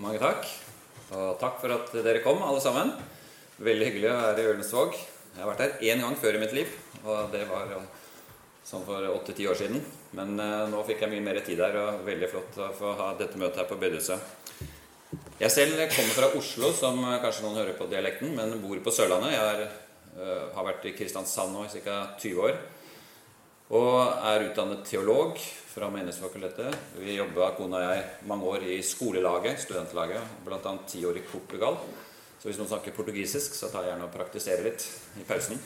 Mange takk. Og takk for at dere kom, alle sammen. Veldig hyggelig å være i Ølensvåg. Jeg har vært her én gang før i mitt liv, og det var sånn for åtte-ti år siden. Men uh, nå fikk jeg mye mer tid her, og veldig flott å få ha dette møtet her på bedehuset. Jeg selv kommer fra Oslo, som kanskje noen hører på dialekten, men bor på Sørlandet. Jeg er, har vært i Kristiansand nå i ca. 20 år. Og er utdannet teolog fra Menighetsfakultetet. Vi jobba, kona og jeg, mange år i skolelaget, studentlaget, bl.a. ti år i Portugal. Så hvis noen snakker portugisisk, så tar jeg gjerne og praktiserer litt i pausen.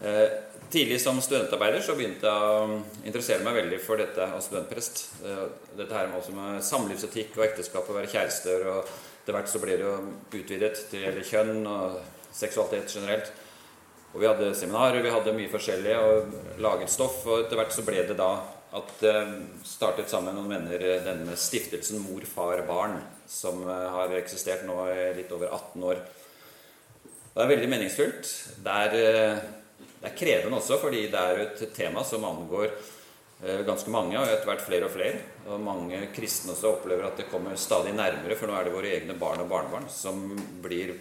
Eh, tidlig som studentarbeider så begynte jeg å interessere meg veldig for dette og studentprest. Eh, dette her med, med samlivsetikk og ekteskap og være kjærester. og Etter hvert så blir det jo utvidet til kjønn og seksualitet generelt. Og vi hadde seminarer, vi hadde mye forskjellig og laget stoff. Og etter hvert så ble det da at det eh, startet sammen noen venner eh, denne stiftelsen Mor, far, barn, som eh, har eksistert nå i litt over 18 år. Det er veldig meningsfullt. Det er, det er krevende også, fordi det er et tema som angår ganske mange, og etter hvert flere og flere. Og mange kristne også opplever at det kommer stadig nærmere, for nå er det våre egne barn og barnebarn som blir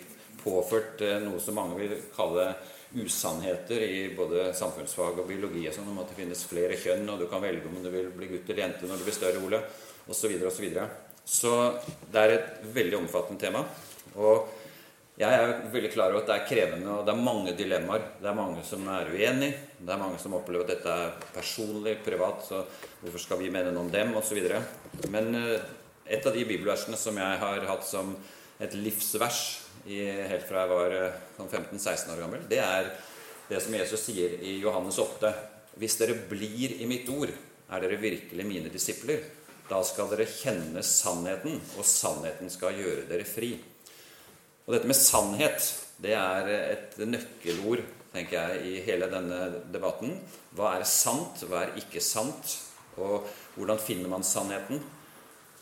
påført noe som mange vil kalle usannheter i både samfunnsfag og biologi og sånn, om at det finnes flere kjønn, og du kan velge om du vil bli gutt eller jente når du blir større, Ole, osv. Og så, så det er et veldig omfattende tema. Og jeg er veldig klar over at det er krevende, og det er mange dilemmaer. Det er mange som er uenig, det er mange som opplever at dette er personlig, privat, så hvorfor skal vi mene noe om dem, osv. Men eh, et av de bibelversene som jeg har hatt som et livsvers i, helt fra jeg var eh, sånn 15-16 år gammel, det er det som Jesus sier i Johannes 8. Hvis dere blir i mitt ord, er dere virkelig mine disipler. Da skal dere kjenne sannheten, og sannheten skal gjøre dere fri. Og dette med sannhet, det er et nøkkelord, tenker jeg, i hele denne debatten. Hva er sant, hva er ikke sant? Og hvordan finner man sannheten?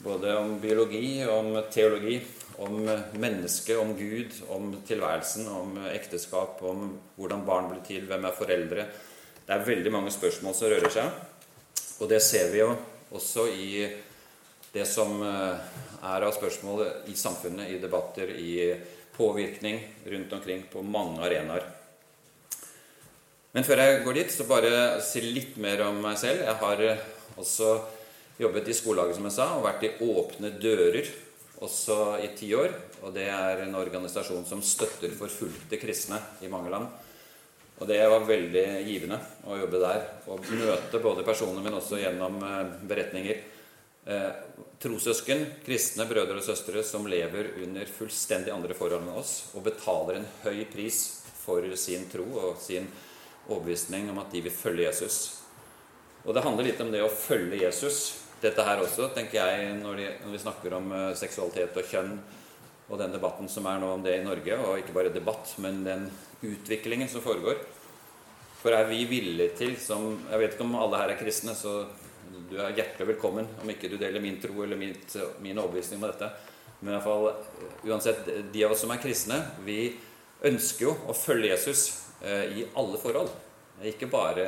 Både om biologi og om teologi om mennesket, om Gud, om tilværelsen, om ekteskap, om hvordan barn blir til, hvem er foreldre. Det er veldig mange spørsmål som rører seg. Og det ser vi jo også i det som eh, er av spørsmål i samfunnet, i debatter, i påvirkning rundt omkring på mange arenaer. Men før jeg går dit, så bare si litt mer om meg selv. Jeg har også jobbet i skolelaget, som jeg sa, og vært i Åpne dører også i ti år. Og det er en organisasjon som støtter forfulgte kristne i mange land. Og det var veldig givende å jobbe der og møte både personer, men også gjennom eh, beretninger. Eh, trossøsken, kristne brødre og søstre som lever under fullstendig andre forhold enn oss, og betaler en høy pris for sin tro og sin overbevisning om at de vil følge Jesus. Og det handler litt om det å følge Jesus dette her også, tenker jeg, når, de, når vi snakker om uh, seksualitet og kjønn, og den debatten som er nå om det i Norge, og ikke bare debatt, men den utviklingen som foregår. For er vi villige til, som Jeg vet ikke om alle her er kristne, så du er hjertelig velkommen om ikke du deler min tro eller min, min overbevisning med dette. Men i hvert fall, uansett, de av oss som er kristne, vi ønsker jo å følge Jesus uh, i alle forhold. Ikke bare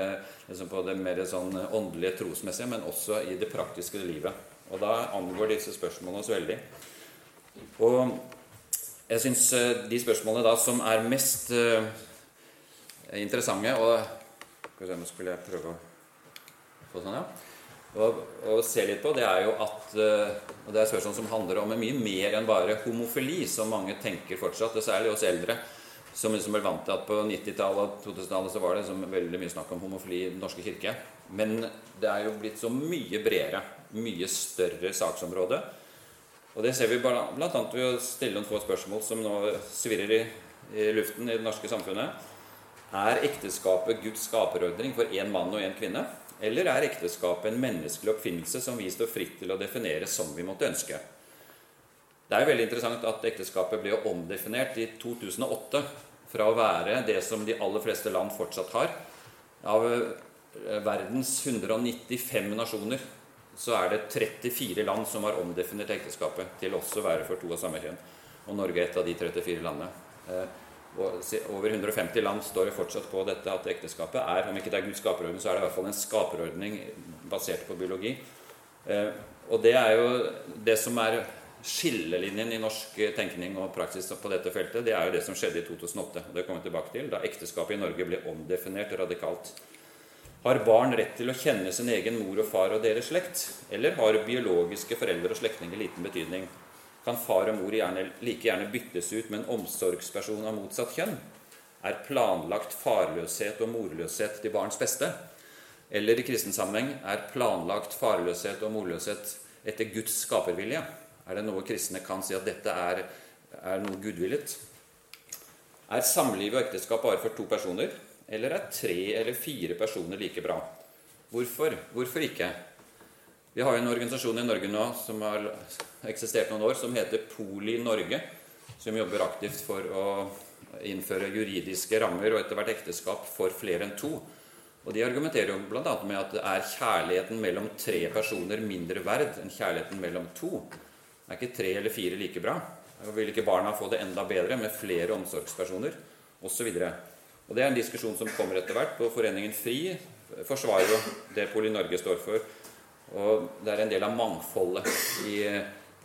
liksom på det mer sånn åndelige, trosmessige, men også i det praktiske livet. Og da angår disse spørsmålene oss veldig. Og jeg syns eh, de spørsmålene da som er mest uh, interessante og Skal vi se, nå skulle jeg prøve å få sånn, ja. Og, se litt på, det er jo at og det er spørsmål som handler om mye mer enn bare homofili, som mange tenker fortsatt, og særlig oss eldre som liksom ble vant til at på 90-tallet og 2000-tallet så var det liksom veldig mye snakk om homofili i Den norske kirke. Men det er jo blitt så mye bredere, mye større saksområde. Og det ser vi bl.a. ved å stille noen få spørsmål som nå svirrer i, i, luften i det norske samfunnet. Er ekteskapet Guds skaperordning for én mann og én kvinne? Eller er ekteskapet en menneskelig oppfinnelse som vi står fritt til å definere som vi måtte ønske? Det er jo veldig interessant at ekteskapet ble omdefinert i 2008 fra å være det som de aller fleste land fortsatt har. Av eh, verdens 195 nasjoner så er det 34 land som har omdefinert ekteskapet til også å være for to av samme kjønn. Og Norge er et av de 34 landene. Eh, over 150 land står fortsatt på dette at ekteskapet er Om ikke det er Guds skaperordning, så er det i hvert fall en skaperordning basert på biologi. Eh, og det er jo det som er skillelinjen i norsk tenkning og praksis på dette feltet, det er jo det som skjedde i 2008. og Det kommer vi tilbake til, da ekteskapet i Norge ble omdefinert radikalt. Har barn rett til å kjenne sin egen mor og far og deres slekt? Eller har biologiske foreldre og slektninger liten betydning? Kan far og mor gjerne, like gjerne byttes ut med en omsorgsperson av motsatt kjønn? Er planlagt farløshet og morløshet til barns beste? Eller i kristen sammenheng er planlagt farløshet og morløshet etter Guds skapervilje? Er det noe kristne kan si at dette er, er noe gudvillet? Er samliv og ekteskap bare for to personer, eller er tre eller fire personer like bra? Hvorfor? Hvorfor ikke? Vi har jo en organisasjon i Norge nå som har eksistert noen år, som heter Poli Norge, som jobber aktivt for å innføre juridiske rammer og etter hvert ekteskap for flere enn to. Og De argumenterer jo bl.a. med at det er kjærligheten mellom tre personer mindre verd enn kjærligheten mellom to. Er ikke tre eller fire like bra? Og vil ikke barna få det enda bedre med flere omsorgspersoner? Osv. Og Det er en diskusjon som kommer etter hvert. Og Foreningen FRI forsvarer jo det Poli Norge står for. Og det er en del av mangfoldet i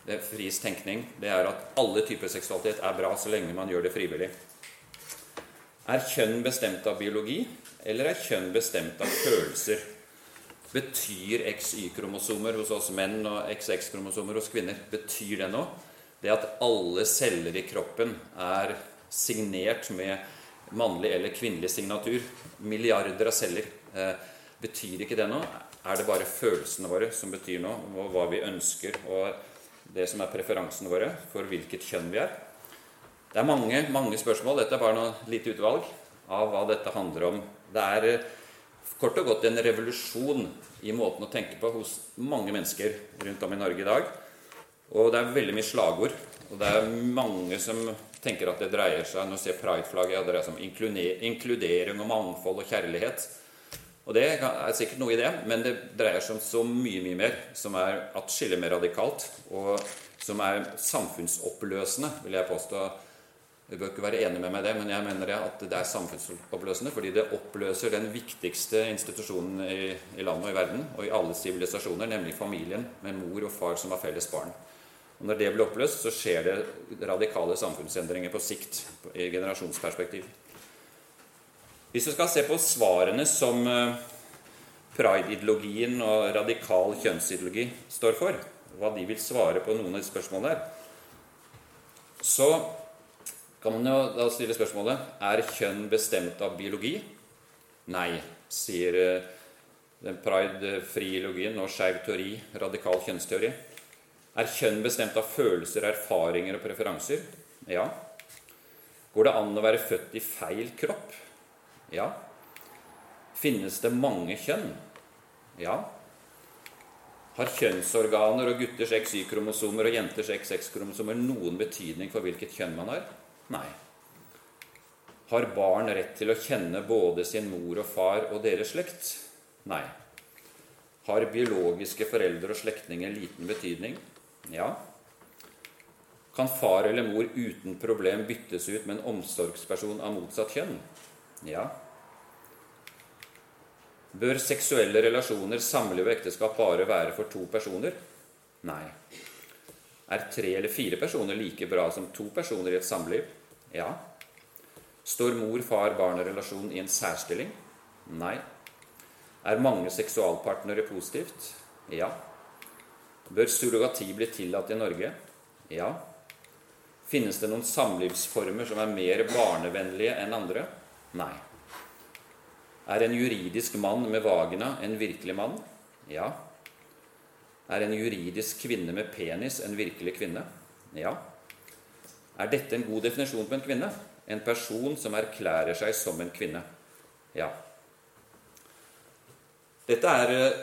det FRIs tenkning. Det er at alle typer seksualitet er bra så lenge man gjør det frivillig. Er kjønn bestemt av biologi, eller er kjønn bestemt av følelser? Betyr XY-kromosomer hos oss menn og XX-kromosomer hos kvinner Betyr det noe? Det at alle celler i kroppen er signert med mannlig eller kvinnelig signatur, milliarder av celler, eh, betyr ikke det noe? Er det bare følelsene våre som betyr noe, og hva vi ønsker, og det som er preferansene våre for hvilket kjønn vi er? Det er mange, mange spørsmål. Dette er bare noe lite utvalg av hva dette handler om. Det er eh, kort og godt en revolusjon i måten å tenke på hos mange mennesker rundt om i Norge i dag. Og det er veldig mye slagord. Og det er mange som tenker at det dreier seg Nå ser Pride-flagget ja, dreier seg om inkludering og mangfold og kjærlighet. Og det er sikkert noe i det, men det dreier seg om så mye mye mer, som er atskillig mer radikalt, og som er samfunnsoppløsende, vil jeg påstå du bør ikke være enig med meg i det, men jeg mener at det er samfunnsoppløsende fordi det oppløser den viktigste institusjonen i, i landet og i verden og i alle sivilisasjoner, nemlig familien med mor og far som har felles barn. Og Når det blir oppløst, så skjer det radikale samfunnsendringer på sikt i generasjonsperspektiv. Hvis vi skal se på svarene som eh, pride-ideologien og radikal kjønnsideologi står for, hva de vil svare på noen av de spørsmålene der, så kan man jo da stille spørsmålet er kjønn bestemt av biologi. Nei, sier eh, den pride-friologien og skeiv teori, radikal kjønnsteori. Er kjønn bestemt av følelser, erfaringer og preferanser? Ja. Går det an å være født i feil kropp? Ja. Finnes det mange kjønn? Ja. Har kjønnsorganer og gutters XY-kromosomer og jenters XX-kromosomer noen betydning for hvilket kjønn man har? Nei. Har barn rett til å kjenne både sin mor og far og deres slekt? Nei. Har biologiske foreldre og slektninger liten betydning? Ja. Kan far eller mor uten problem byttes ut med en omsorgsperson av motsatt kjønn? Ja. Bør seksuelle relasjoner, samliv og ekteskap bare være for to personer? Nei. Er tre eller fire personer like bra som to personer i et samliv? Ja. Står mor-far-barn-relasjon i en særstilling? Nei. Er mange seksualpartnere positivt? Ja. Bør surrogati bli tillatt i Norge? Ja. Finnes det noen samlivsformer som er mer barnevennlige enn andre? Nei. Er en juridisk mann med vagina en virkelig mann? Ja. Er en juridisk kvinne med penis en virkelig kvinne? Ja. Er dette en god definisjon på en kvinne? En person som erklærer seg som en kvinne? Ja. Dette er eh,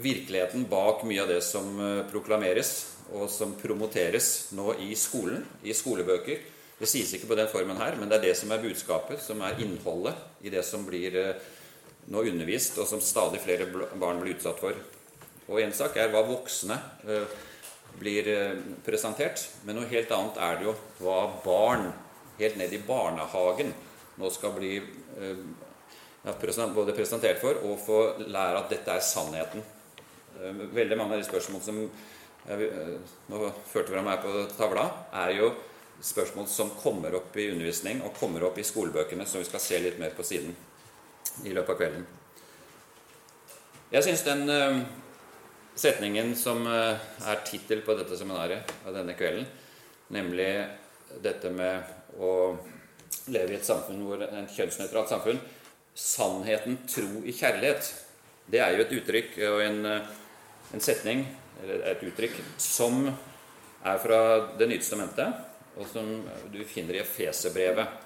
virkeligheten bak mye av det som eh, proklameres og som promoteres nå i skolen, i skolebøker. Det sies ikke på den formen her, men det er det som er budskapet, som er innholdet i det som blir eh, nå undervist, og som stadig flere barn blir utsatt for. Og én sak er hva voksne blir eh, presentert, men noe helt annet er det jo hva barn helt ned i barnehagen nå skal bli eh, både presentert for og få lære at dette er sannheten. Veldig mange av de spørsmålene som jeg, nå førte fram her på tavla, er jo spørsmål som kommer opp i undervisning og kommer opp i skolebøkene, som vi skal se litt mer på siden i løpet av kvelden. Jeg syns den setningen som uh, er tittel på dette seminaret av denne kvelden, nemlig dette med å leve i et samfunn hvor en kjønnsnøytralt samfunn Sannheten, tro i kjærlighet. Det er jo et uttrykk og en, en setning, eller et uttrykk, som er fra Det nye testamentet og som du finner i Efeserbrevet.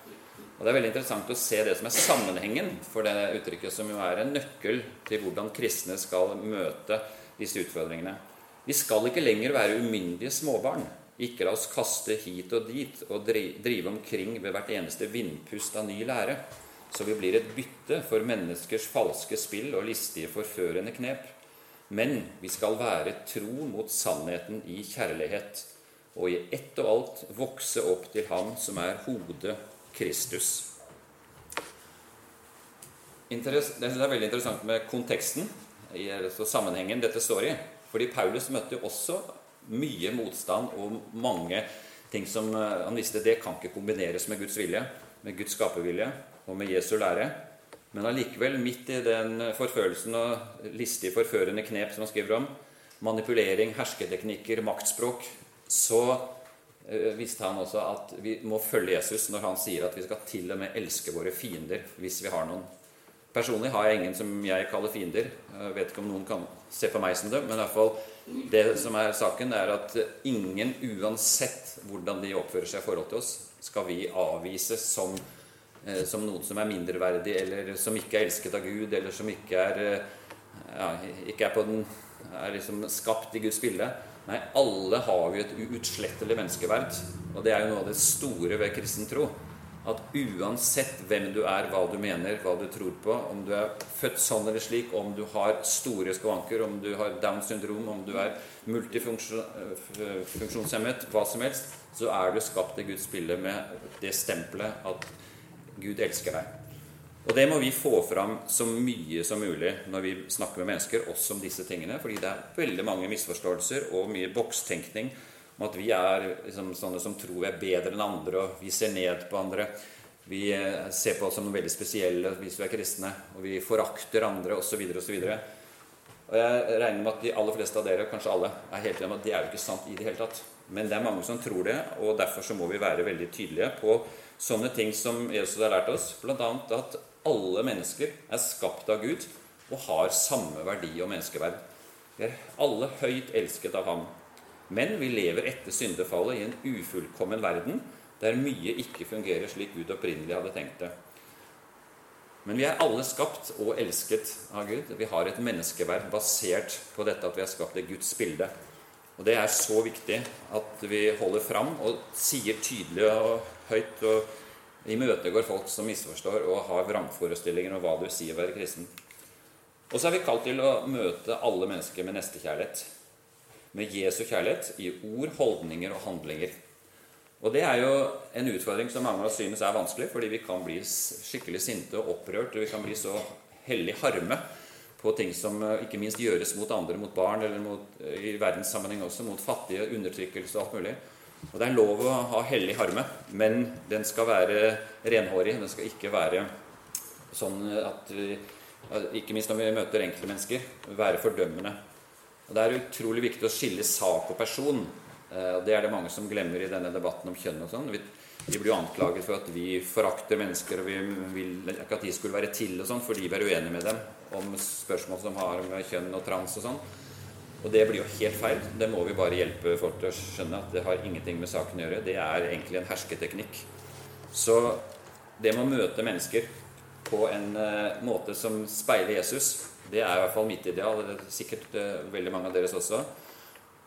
Og Det er veldig interessant å se det som er sammenhengen for det uttrykket, som jo er en nøkkel til hvordan kristne skal møte disse utfordringene. Vi skal ikke lenger være umyndige småbarn. Ikke la oss kaste hit og dit og drive omkring ved hvert eneste vindpust av ny lære, så vi blir et bytte for menneskers falske spill og listige, forførende knep. Men vi skal være tro mot sannheten i kjærlighet og i ett og alt vokse opp til Ham som er hodet Kristus. Det er veldig interessant med konteksten i sammenhengen dette står i. Fordi Paulus møtte jo også mye motstand og mange ting som eh, han visste det kan ikke kombineres med Guds vilje, med Guds skapervilje og med Jesu lære. Men allikevel, midt i den forfølelsen og listige, forførende knep som han skriver om, manipulering, hersketeknikker, maktspråk, så eh, visste han også at vi må følge Jesus når han sier at vi skal til og med elske våre fiender hvis vi har noen. Personlig har jeg ingen som jeg kaller fiender. Jeg vet ikke om noen kan se på meg som det, men i hvert fall det som er saken, er at ingen, uansett hvordan de oppfører seg i forhold til oss, skal vi avvise som, eh, som noen som er mindreverdig, eller som ikke er elsket av Gud, eller som ikke er, eh, ja, ikke er, den, er liksom skapt i Guds bilde. Nei, alle har vi et uutslettelig menneskeverd. Og det er jo noe av det store ved kristen tro. At uansett hvem du er, hva du mener, hva du tror på, om du er født sånn eller slik, om du har store skavanker, om du har Downs syndrom, om du er multifunksjonshemmet, hva som helst, så er du skapt i Guds bilde med det stempelet at Gud elsker deg. Og det må vi få fram så mye som mulig når vi snakker med mennesker, også om disse tingene. Fordi det er veldig mange misforståelser og mye bokstenkning om at vi er liksom, sånne som tror vi er bedre enn andre, og vi ser ned på andre. Vi eh, ser på oss som noe veldig spesielle hvis vi er kristne, og vi forakter andre osv. osv. Og jeg regner med at de aller fleste av dere, kanskje alle, er helt enige om at det er jo ikke sant i det hele tatt. Men det er mange som tror det, og derfor så må vi være veldig tydelige på sånne ting som Jesus har lært oss, bl.a. at alle mennesker er skapt av Gud og har samme verdi og menneskeverd. Vi er alle høyt elsket av ham. Men vi lever etter syndefallet i en ufullkommen verden der mye ikke fungerer slik Gud opprinnelig hadde tenkt det. Men vi er alle skapt og elsket av Gud. Vi har et menneskeverd basert på dette at vi er skapt i Guds bilde. Og Det er så viktig at vi holder fram og sier tydelig og høyt og imøtegår folk som misforstår og har vrangforestillinger om hva du sier å være kristen. Og så er vi kalt til å møte alle mennesker med nestekjærlighet. Med Jesu kjærlighet i ord, holdninger og handlinger. Og det er jo en utfordring som mange av oss synes er vanskelig, fordi vi kan bli skikkelig sinte og opprørt, og vi kan bli så hellig harme på ting som eh, ikke minst gjøres mot andre, mot barn, eller mot, eh, i verdenssammenheng også, mot fattige, undertrykkelse og alt mulig. Og Det er lov å ha hellig harme, men den skal være renhårig. Den skal ikke være sånn at vi, Ikke minst når vi møter enkeltmennesker, være fordømmende. Og Det er utrolig viktig å skille sak og person. Eh, Det er det mange som glemmer i denne debatten om kjønn og sånn. Vi, blir jo anklaget for at vi forakter mennesker, og vi vil ikke at de skulle være til og sånn, fordi vi er uenige med dem om spørsmål som har med kjønn og trans og sånn. Og det blir jo helt feil. Det må vi bare hjelpe folk til å skjønne at det har ingenting med saken å gjøre. Det er egentlig en hersketeknikk. Så det med å møte mennesker på en uh, måte som speiler Jesus, det er i hvert fall mitt ideal. Det er sikkert uh, veldig mange av deres også.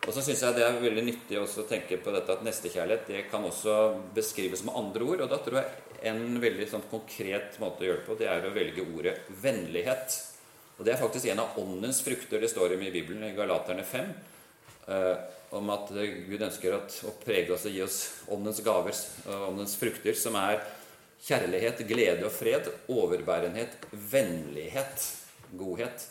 Og så syns jeg det er veldig nyttig å tenke på dette at nestekjærlighet det kan også beskrives med andre ord. Og da tror jeg en veldig sånn konkret måte å gjøre det på, det er å velge ordet vennlighet. Og Det er faktisk en av åndens frukter det står om i Bibelen, i Galaterne 5. Eh, om at Gud ønsker at, å prege oss og gi oss åndens gaver, åndens frukter, som er kjærlighet, glede og fred, overbærenhet, vennlighet, godhet.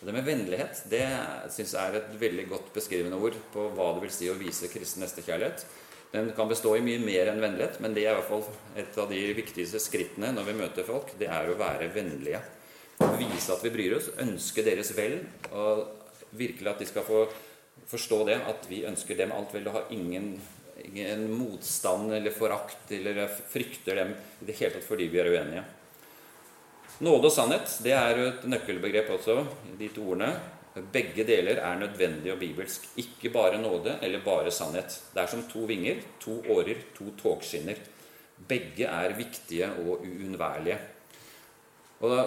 Og Det med vennlighet det synes jeg er et veldig godt beskrivende ord på hva det vil si å vise kristen nestekjærlighet. Den kan bestå i mye mer enn vennlighet, men det er i hvert fall et av de viktigste skrittene når vi møter folk. Det er å være vennlige. Vise at vi bryr oss, ønske deres vel, og virkelig at de skal få forstå det, at vi ønsker dem alt vel og har ingen, ingen motstand eller forakt eller frykter dem i det hele tatt fordi vi er uenige. Nåde og sannhet det er jo et nøkkelbegrep også, de to ordene. Begge deler er nødvendig og bibelsk. Ikke bare nåde eller bare sannhet. Det er som to vinger, to årer, to togskinner. Begge er viktige og uunnværlige. Og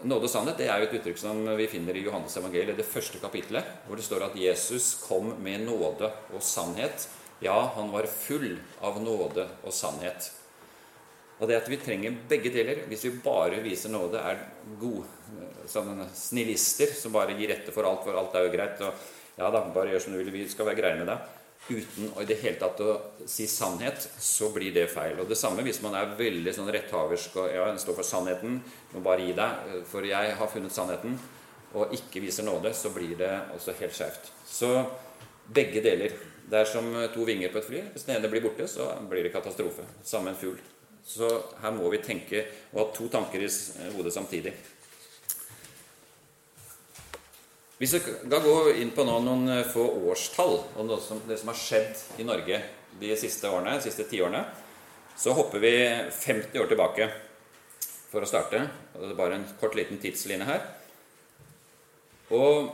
Nåde og sannhet det er jo et uttrykk som vi finner i Johannes evangeliet, det første kapittelet, hvor det står at Jesus kom med nåde og sannhet. Ja, han var full av nåde og sannhet. Og det at vi trenger begge deler. Hvis vi bare viser nåde, er gode sånne snillister som bare gir etter for alt, for alt er jo greit. og ja da, bare gjør som du vil, vi skal være greie med deg. Uten å i det hele tatt å si sannhet, så blir det feil. Og det samme hvis man er veldig sånn retthaversk og ja, står for sannheten, må bare gi deg, for jeg har funnet sannheten, og ikke viser nåde, så blir det også helt skjevt. Så begge deler. Det er som to vinger på et fly. Hvis den ene blir borte, så blir det katastrofe. Samme en fugl. Så her må vi tenke og ha to tanker i hodet samtidig. Hvis vi skal gå inn på noen eh, få årstall og som, det som har skjedd i Norge de siste årene, de siste tiårene, så hopper vi 50 år tilbake for å starte. Det er bare en kort, liten tidslinje her. Og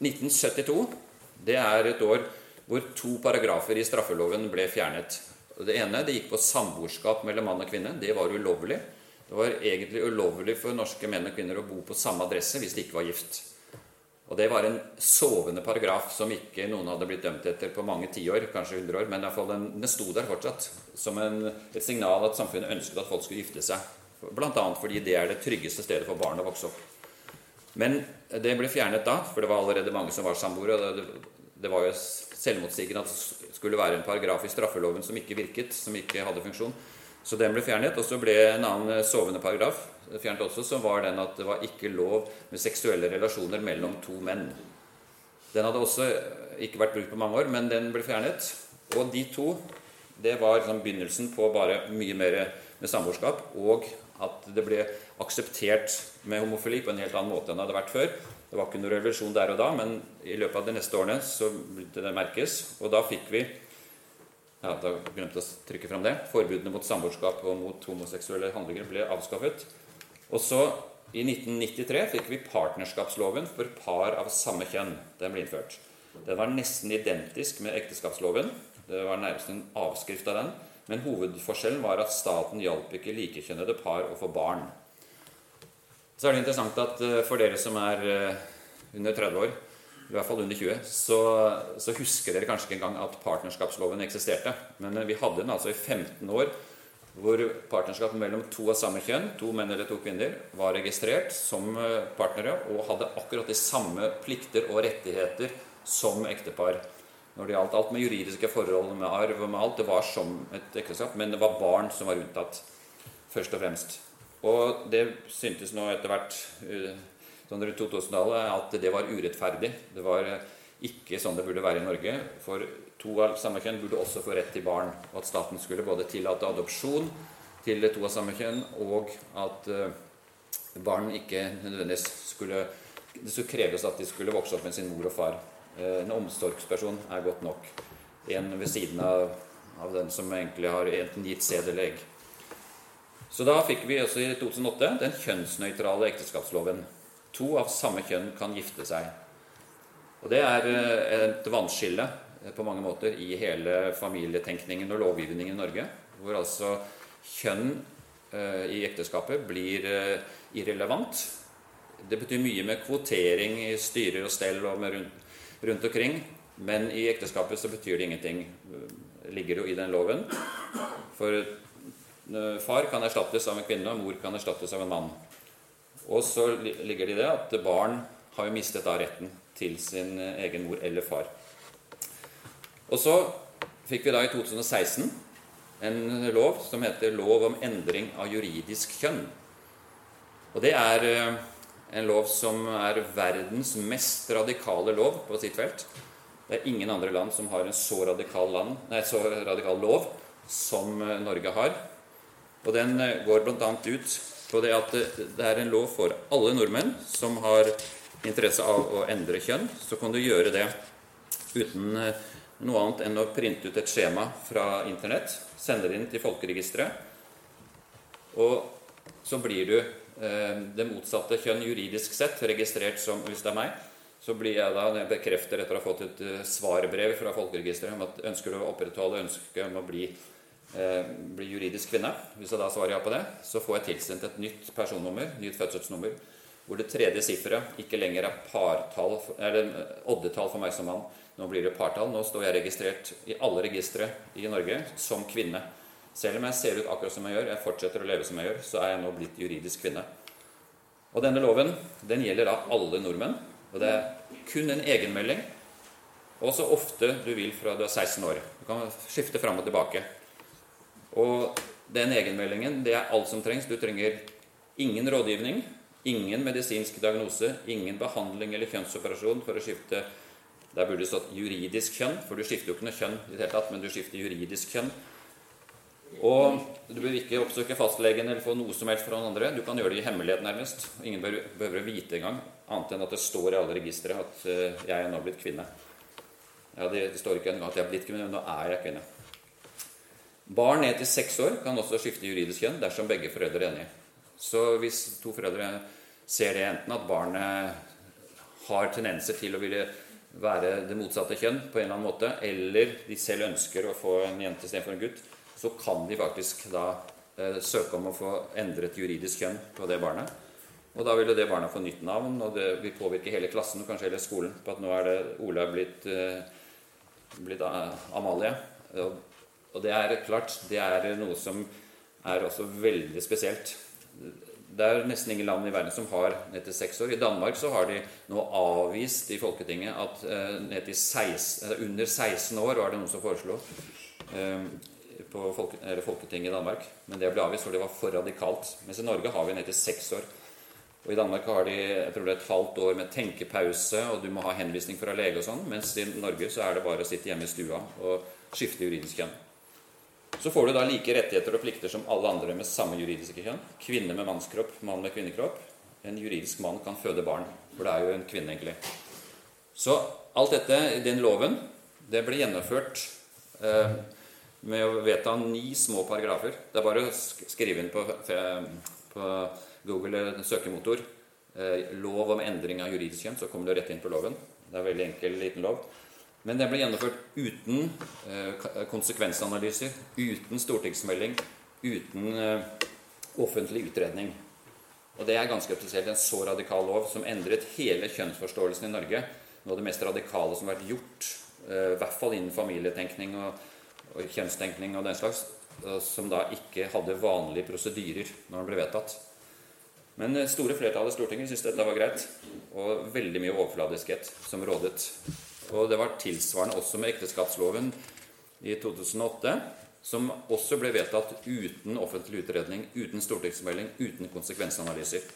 1972 det er et år hvor to paragrafer i straffeloven ble fjernet. Det ene det gikk på samboerskap mellom mann og kvinne. Det var ulovlig. Det var egentlig ulovlig for norske menn og kvinner å bo på samme adresse hvis de ikke var gift. Og Det var en sovende paragraf som ikke noen hadde blitt dømt etter på mange tiår, kanskje 100 år, men i fall den, den sto der fortsatt som en, et signal at samfunnet ønsket at folk skulle gifte seg. Bl.a. fordi det er det tryggeste stedet for barn å vokse opp. Men det ble fjernet da, for det var allerede mange som var samboere. og det, det var jo selvmotsigende at skulle være en paragraf i straffeloven som ikke virket, som ikke hadde funksjon. Så den ble fjernet. Og så ble en annen sovende paragraf fjernet også, som var den at det var ikke lov med seksuelle relasjoner mellom to menn. Den hadde også ikke vært brukt på mange år, men den ble fjernet. Og de to, det var liksom begynnelsen på bare mye mer med samboerskap, og at det ble akseptert med homofili på en helt annen måte enn det hadde vært før. Det var ikke noen revolusjon der og da, men i løpet av de neste årene så begynte det merkes. Og da fikk vi ja, da glemte jeg å trykke fram det. Forbudene mot samboerskap og mot homoseksuelle handlinger ble avskaffet. Og så, i 1993, fikk vi partnerskapsloven for par av samme kjønn. Den ble innført. Den var nesten identisk med ekteskapsloven. Det var nærmest en avskrift av den. Men hovedforskjellen var at staten hjalp ikke likekjønnede par å få barn. Så er det interessant at eh, for dere som er eh, under 30 år, i hvert fall under 20, så, så husker dere kanskje ikke engang at partnerskapsloven eksisterte. Men eh, vi hadde den altså i 15 år, hvor partnerskap mellom to av samme kjønn, to menn eller to kvinner, var registrert som partnere og hadde akkurat de samme plikter og rettigheter som ektepar. Når det gjaldt alt med juridiske forhold, med arv og med alt. Det var som et ekteskap, men det var barn som var unntatt, først og fremst. Og det syntes nå etter hvert eh, sånn rundt 2000-tallet at det var urettferdig. Det var eh, ikke sånn det burde være i Norge. For to av samme kjønn burde også få rett til barn. Og at staten skulle både tillate adopsjon til to av samme kjønn, og at eh, barn ikke nødvendigvis skulle Det skulle kreves at de skulle vokse opp med sin mor og far. En omsorgsperson er godt nok. En ved siden av, av den som egentlig har enten gitt sæd eller egg. Så da fikk vi også i 2008 den kjønnsnøytrale ekteskapsloven. To av samme kjønn kan gifte seg. Og det er eh, et vannskille eh, på mange måter i hele familietenkningen og lovgivningen i Norge. Hvor altså kjønn eh, i ekteskapet blir irrelevant. Det betyr mye med kvotering i styrer og stell og rundt, rundt, omkring. Men i ekteskapet så betyr det ingenting. Det ligger jo i den loven. For Far kan erstattes av en kvinne, og mor kan erstattes av en mann. Og så ligger det i det at barn har jo mistet da retten til sin egen mor eller far. Og så fikk vi da i 2016 en lov som heter Lov om endring av juridisk kjønn. Og det er eh, En lov som er verdens mest radikale lov på sitt felt. Det er ingen andre land som har en så radikal, land, nei, så radikal lov som eh, Norge har. Og den eh, går bl.a. ut på det at det er en lov for alle nordmenn som har interesse av å endre kjønn. Så kan du gjøre det uten eh, noe annet enn å printe ut et skjema fra Internett, sende det inn til folkeregisteret, og så blir du eh, det motsatte kjønn juridisk sett registrert som hvis det er meg. Så blir jeg da, når jeg bekrefter etter å ha fått et svarbrev fra folkeregisteret om at ønsker du å opprettholde ønsket om å bli, eh, bli, juridisk kvinne, hvis jeg da svarer ja på det, så får jeg tilsendt et nytt personnummer, nytt fødselsnummer, hvor det tredje sifferet ikke lenger er partall, eller oddetall for meg som mann, nå blir det partall. Nå står jeg registrert i alle registre i Norge som kvinne. Selv om jeg ser ut akkurat som jeg gjør, jeg fortsetter å leve som jeg gjør, så er jeg nå blitt juridisk kvinne. Og denne loven den gjelder da alle nordmenn. Og det er kun en egenmelding. Og så ofte du vil fra du er 16 år. Du kan skifte fram og tilbake. Og den egenmeldingen, det er alt som trengs. Du trenger ingen rådgivning, ingen medisinsk diagnose, ingen behandling eller kjønnsoperasjon for å skifte der burde det stått juridisk kjønn, for du skifter jo ikke noe kjønn i det hele tatt, men du skifter juridisk kjønn. Og du bør ikke oppsøke fastlegen eller få noe som helst fra noen andre. Du kan gjøre det i hemmelighet, nærmest. Ingen bør, behøver vite engang, annet enn at det står i alle registre at uh, jeg er nå blitt kvinne. Ja, det står ikke engang at jeg er blitt kvinne, men nå er jeg kvinne. Barn ned til seks år kan også skifte juridisk kjønn dersom begge foreldre er enige. Så hvis to foreldre ser det enten at barnet har tendenser til å ville være det motsatte kjønn på en eller annen måte, eller de selv ønsker å få en jente istedenfor en gutt, så kan de faktisk da eh, søke om å få endret juridisk kjønn på det barnet. Og da vil jo det barnet få nytt navn, og det vil påvirke hele klassen og kanskje hele skolen på at nå er det Ola blitt, eh, blitt Amalie. Og, og det er klart, det er noe som er også veldig spesielt. Det er nesten ingen land i verden som har ned til seks år. I Danmark så har de nå avvist i Folketinget at uh, ned til 16, under 16 år var det noen som foreslo uh, på Folketinget i Danmark. Men det ble avvist, for det var for radikalt. Mens i Norge har vi ned til seks år. Og I Danmark har de jeg tror det er et halvt år med tenkepause, og du må ha henvisning fra lege og sånn. Mens i Norge så er det bare å sitte hjemme i stua og skifte juridisk kjønn. Så får du da like rettigheter og plikter som alle andre med samme juridiske kjønn. Kvinne med mannskropp, mann med kvinnekropp. En juridisk mann kan føde barn, for det er jo en kvinne, egentlig. Så alt dette i den loven, det ble gjennomført eh, med å vedta ni små paragrafer. Det er bare å skrive inn på, på Google søkemotor eh, 'lov om endring av juridisk kjønn', så kommer du rett inn på loven. Det er en veldig enkel, liten lov. Men den ble gjennomført uten eh, konsekvensanalyser, uten stortingsmelding, uten eh, offentlig utredning. Og det er ganske spesielt en så radikal lov som endret hele kjønnsforståelsen i Norge. Noe av det mest radikale som har vært gjort, eh, i hvert fall innen familietenkning og, og kjønnstenkning og den slags, som da ikke hadde vanlige prosedyrer når den ble vedtatt. Men store flertallet i Stortinget syntes dette var greit, og veldig mye overfladiskhet som rådet. Og det var tilsvarende også med ekteskapsloven i 2008, som også ble vedtatt uten offentlig utredning, uten stortingsmelding, uten konsekvensanalyser.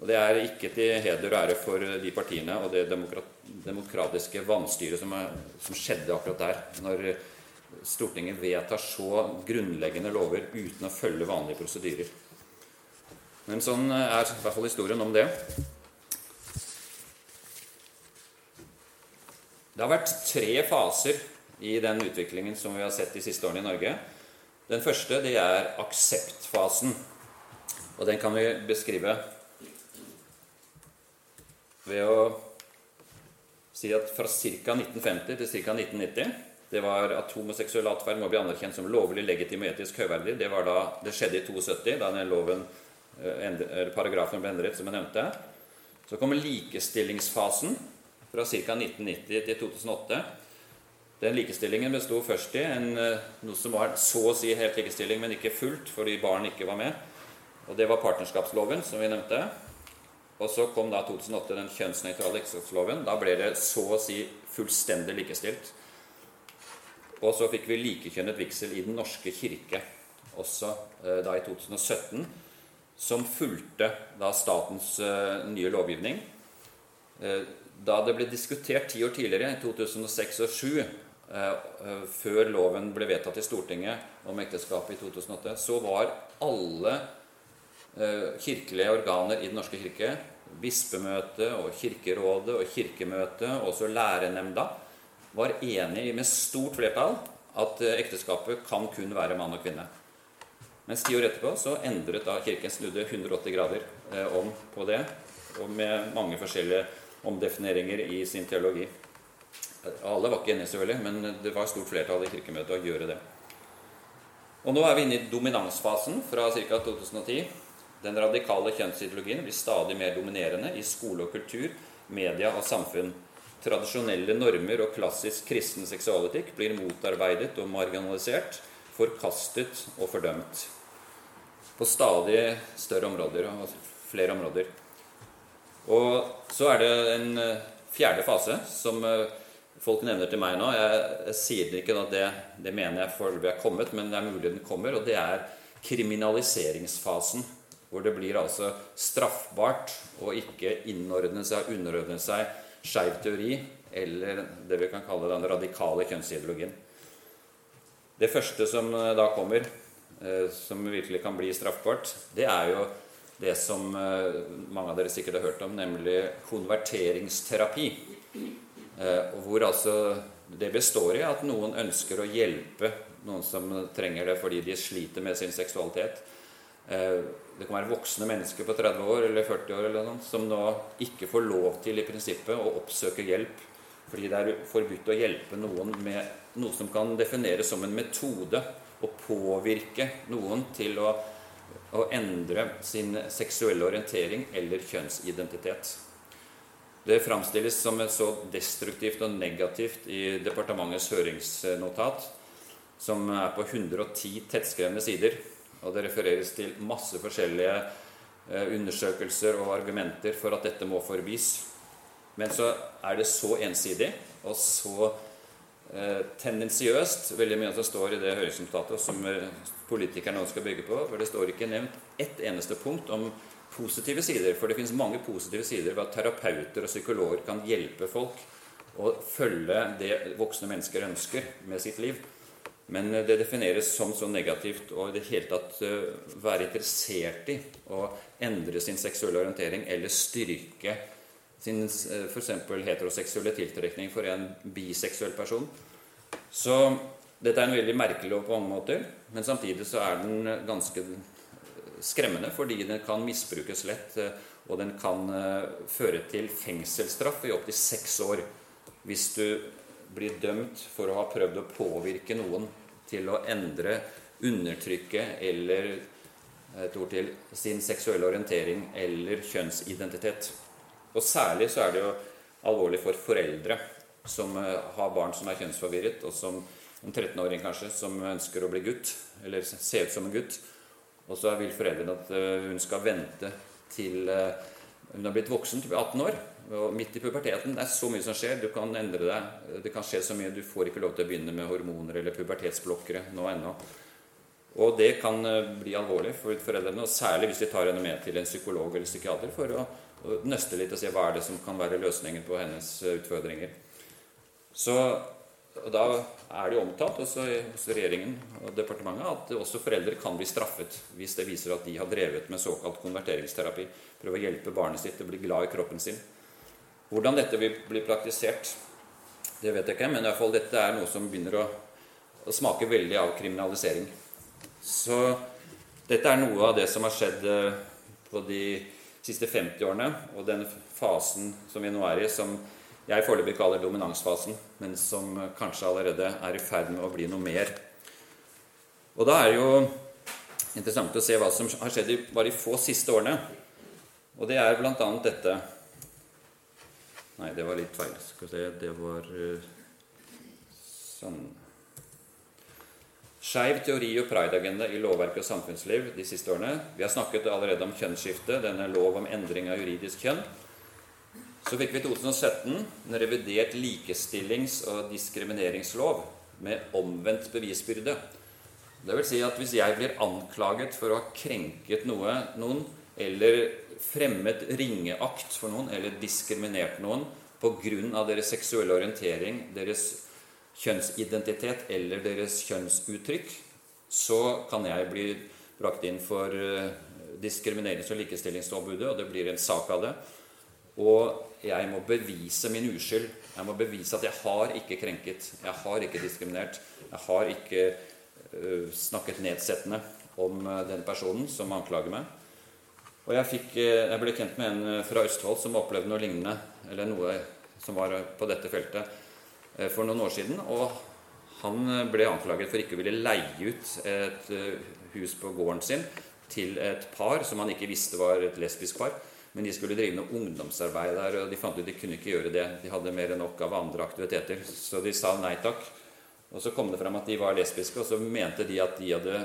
Og Det er ikke til heder og ære for de partiene og det demokratiske vanstyret som, som skjedde akkurat der, når Stortinget vedtar så grunnleggende lover uten å følge vanlige prosedyrer. Men sånn er i hvert fall historien om det. Det har vært tre faser i den utviklingen som vi har sett de siste årene i Norge. Den første det er akseptfasen. Og den kan vi beskrive ved å si at fra ca. 1950 til ca. 1990 det var at homoseksuell atferd må bli anerkjent som lovlig, legitim og etisk høyverdig. Det, da, det skjedde i 72, da den loven, eh, paragrafen ble endret, som jeg nevnte. Så kommer likestillingsfasen, fra ca. 1990 til 2008. Den likestillingen besto først i en, eh, noe som var så å si helt likestilling, men ikke fullt fordi barn ikke var med. Og Det var partnerskapsloven, som vi nevnte. Og så kom da 2008 den kjønnsnøytrale ekteskapsloven. Da ble det så å si fullstendig likestilt. Og så fikk vi likekjønnet vigsel i Den norske kirke også eh, da i 2017. som fulgte da statens uh, nye lovgivning. Da det ble diskutert ti år tidligere, i 2006 og 2007, uh, før loven ble vedtatt i Stortinget om ekteskapet i 2008, så var alle kirkelige organer i Den norske kirke, bispemøtet og Kirkerådet og Kirkemøtet, og også lærenemnda, var enig med stort flertall at ekteskapet kan kun være mann og kvinne. Mens ti år etterpå så endret da Kirken snudde 180 grader eh, om på det, og med mange forskjellige omdefineringer i sin teologi. Alle var ikke enige, selvfølgelig, men det var et stort flertall i Kirkemøtet å gjøre det. Og nå er vi inne i dominansfasen fra ca. 2010. Den radikale kjønnsideologien blir stadig mer dominerende i skole og kultur, media og samfunn. Tradisjonelle normer og klassisk kristen seksualetikk blir motarbeidet og marginalisert forkastet og fordømt. På stadig større områder og flere områder. Og så er det en eh, fjerde fase som eh, folk nevner til meg nå. Jeg, jeg sier ikke at det, det mener jeg foreløpig er kommet, men det er mulig den kommer. Og det er kriminaliseringsfasen. Hvor det blir altså straffbart å ikke innordne seg, underordne seg skeiv teori eller det vi kan kalle den radikale kjønnsideologien. Det første som eh, da kommer, som virkelig kan bli straffbart, det er jo det som eh, mange av dere sikkert har hørt om, nemlig konverteringsterapi. Hvor altså det består i at noen ønsker å hjelpe noen som trenger det fordi de sliter med sin seksualitet. Det kan være voksne mennesker på 30 år eller 40 år eller noe, som nå ikke får lov til i prinsippet å oppsøke hjelp fordi det er forbudt å hjelpe noen med noe som kan defineres som en metode å påvirke noen til å, å endre sin seksuelle orientering eller kjønnsidentitet. Det framstilles som så destruktivt og negativt i departementets høringsnotat, som er på 110 tettskrevne sider. Og det refereres til masse forskjellige eh, undersøkelser og argumenter for at dette må forbys. Men så er det så ensidig og så eh, tendensiøst, veldig mye av det står i det høringsnotatet som eh, politikerne nå skal bygge på. For det står ikke nevnt ett eneste punkt om positive sider. For det finnes mange positive sider ved at terapeuter og psykologer kan hjelpe folk å følge det voksne mennesker ønsker med sitt liv. Men eh, det defineres som så negativt å i det hele tatt være interessert i å endre sin seksuelle orientering eller styrke sin eh, f.eks. heteroseksuelle tiltrekning for en biseksuell person. Så dette er en veldig merkelig lov på mange måter, men samtidig så er den ganske skremmende fordi den kan misbrukes lett, eh, og den kan eh, føre til fengselsstraff i opptil seks år hvis du blir dømt for å ha prøvd å påvirke noen til å endre, undertrykke eller et ord til sin seksuelle orientering eller kjønnsidentitet. Og særlig så er det jo alvorlig for foreldre som eh, har barn som er kjønnsforvirret, og som en 13-åring kanskje, som ønsker å bli gutt, eller se ut som en gutt. Og så vil foreldrene at eh, hun skal vente til eh, hun har blitt voksen, til 18 år. Og midt i puberteten det er så mye som skjer. Du kan endre deg. Det kan skje så mye. Du får ikke lov til å begynne med hormoner eller pubertetsblokkere nå ennå. Og det kan bli alvorlig for foreldrene, og særlig hvis de tar henne med til en psykolog eller psykiater for å nøste litt og se hva er det som kan være løsningen på hennes eh, utfordringer. Så og Da er det jo omtalt også hos regjeringen og departementet at også foreldre kan bli straffet hvis det viser at de har drevet med såkalt konverteringsterapi. Prøve å hjelpe barnet sitt til å bli glad i kroppen sin. Hvordan dette vil bli praktisert, det vet jeg ikke, men i hvert fall dette er noe som begynner å, å smake veldig av kriminalisering. Så dette er noe av det som har skjedd eh, på de siste 50 årene, og den fasen som vi nå er i, som jeg foreløpig kaller dominansfasen, men som kanskje allerede er i ferd med å bli noe mer. Og da er det jo interessant å se hva som har skjedd i bare de få siste årene. Og det er bl.a. dette Nei, det var litt feil. Skal vi se Det var eh, sånn Skeiv teori og pride-agenda i lovverk og samfunnsliv de siste årene. Vi har snakket allerede om kjønnsskifte, denne lov om endring av juridisk kjønn. Så fikk vi i 2017 en revidert likestillings- og diskrimineringslov med omvendt bevisbyrde. Det vil si at hvis jeg blir anklaget for å ha krenket noe, noen, eller fremmet ringeakt for noen, eller diskriminert noen pga. deres seksuelle orientering, deres kjønnsidentitet eller deres kjønnsuttrykk, så kan jeg bli brakt inn for eh, Diskriminerings- og likestillingsombudet, og det blir en sak av det. Og jeg må bevise min uskyld. Jeg må bevise at jeg har ikke krenket, jeg har ikke diskriminert, jeg har ikke uh, snakket nedsettende om uh, den personen som anklager meg. Og jeg, fikk, jeg, ble kjent med en fra Østfold som opplevde noe lignende, eller noe som var på dette feltet, for noen år siden. Og han ble anklaget for ikke å ville leie ut et hus på gården sin til et par som han ikke visste var et lesbisk par. Men de skulle drive med ungdomsarbeid der, og de fant ut de kunne ikke gjøre det. De hadde mer enn nok av andre aktiviteter, så de sa nei takk. Og så kom det fram at de var lesbiske, og så mente de at de hadde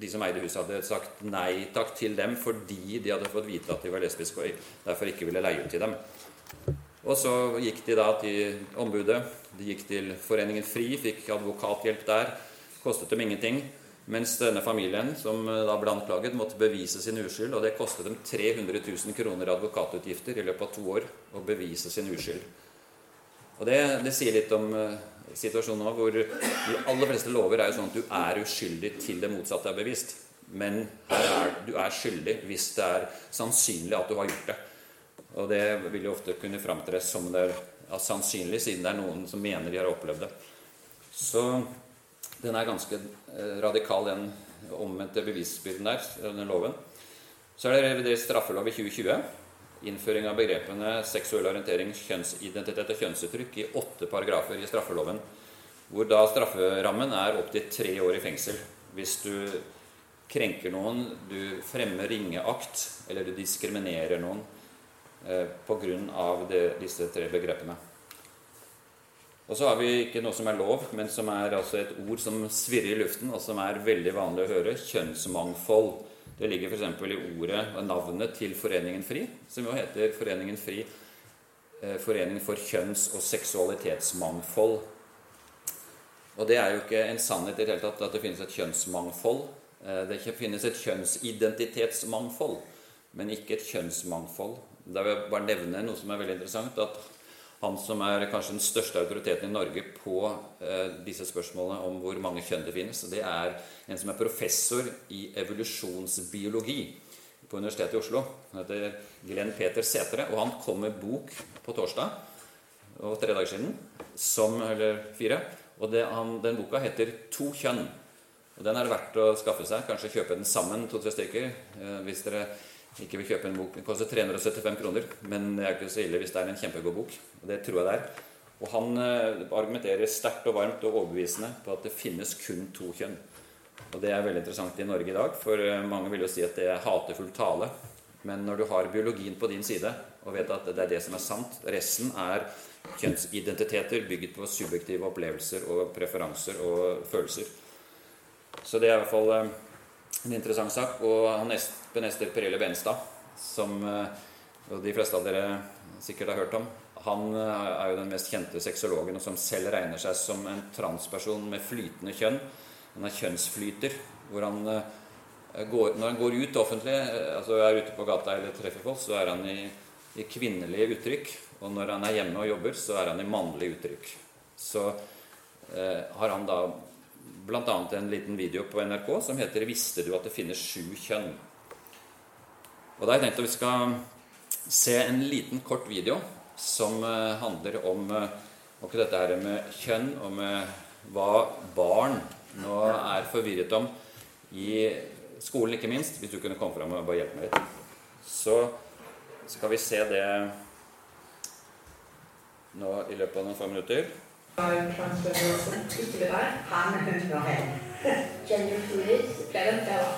de som eide huset, hadde sagt nei takk til dem fordi de hadde fått vite at de var lesbiske og derfor ikke ville leie ut til dem. Og så gikk de da til ombudet. De gikk til Foreningen FRI, fikk advokathjelp der. Kostet dem ingenting. Mens denne familien som eh, da ble anklaget, måtte bevise sin uskyld. Og det kostet dem 300 000 kroner advokatutgifter i løpet av to år å bevise sin uskyld. Og det, det sier litt om uh, situasjonen nå, hvor de aller fleste lover er jo sånn at du er uskyldig til det motsatte er bevist. Men er, du er skyldig hvis det er sannsynlig at du har gjort det. Og det vil jo ofte kunne framtres som det er ja, sannsynlig, siden det er noen som mener de har opplevd det. Så den er ganske eh, radikal, den omvendte bevisbyrden der, denne loven. Så er det revidert straffelov i 2020. Innføring av begrepene seksuell orientering, kjønnsidentitet og kjønnsuttrykk i åtte paragrafer i straffeloven. Hvor da strafferammen er opptil tre år i fengsel. Hvis du krenker noen, du fremmer ringeakt, eller du diskriminerer noen eh, pga. disse tre begrepene. Og så har vi ikke noe som er lov, men som er altså et ord som svirrer i luften, og som er veldig vanlig å høre kjønnsmangfold. Det ligger f.eks. i ordet og navnet til Foreningen FRI, som jo heter Foreningen FRI Forening Foreningen for kjønns- og seksualitetsmangfold. Og det er jo ikke en sannhet i det hele tatt at det finnes et kjønnsmangfold. Eh, det finnes et kjønnsidentitetsmangfold, men ikke et kjønnsmangfold. Da vil jeg bare nevne noe som er veldig interessant. at han som er kanskje den største autoriteten i Norge på eh, disse spørsmålene om hvor mange kjønn det finnes. Det er en som er professor i evolusjonsbiologi på Universitetet i Oslo. Han heter Glenn Peter Sætre, og han kom med bok på torsdag og tre dager siden, som, eller fire. Og det, han, den boka heter 'To kjønn'. Og Den er verdt å skaffe seg. Kanskje kjøpe den sammen, to-tre stykker. Eh, hvis dere ikke vil kjøpe en bok. Den koster 375 kroner, men det er ikke så ille hvis det er en kjempegod bok. Og det tror jeg det er. Og han eh, argumenterer sterkt og varmt og overbevisende på at det finnes kun to kjønn. Og det er veldig interessant i Norge i dag, for eh, mange vil jo si at det er hatefull tale. Men når du har biologien på din side og vet at det er det som er sant Resten er kjønnsidentiteter bygget på subjektive opplevelser og preferanser og følelser. Så det er i hvert fall eh, en interessant sak. Og han Espen Ester Perelle Benstad, som eh, de fleste av dere sikkert har hørt om, han eh, er jo den mest kjente sexologen og som selv regner seg som en transperson med flytende kjønn. Han er kjønnsflyter. hvor han eh, går, Når han går ut offentlig, altså er ute på gata eller treffer folk, så er han i, i kvinnelige uttrykk. Og når han er hjemme og jobber, så er han i mannlige uttrykk. Så eh, har han da bl.a. en liten video på NRK som heter 'Visste du at det finnes sju kjønn?' Og Da har jeg tenkt at vi skal se en liten, kort video som eh, handler om akkurat eh, dette her med kjønn, og med hva barn nå er forvirret om i skolen, ikke minst. Hvis du kunne komme fram og bare hjelpe meg litt. Så skal vi se det nå i løpet av noen få minutter transgender også. Ikke det der. Han Gender fluid. Flere enn det, da.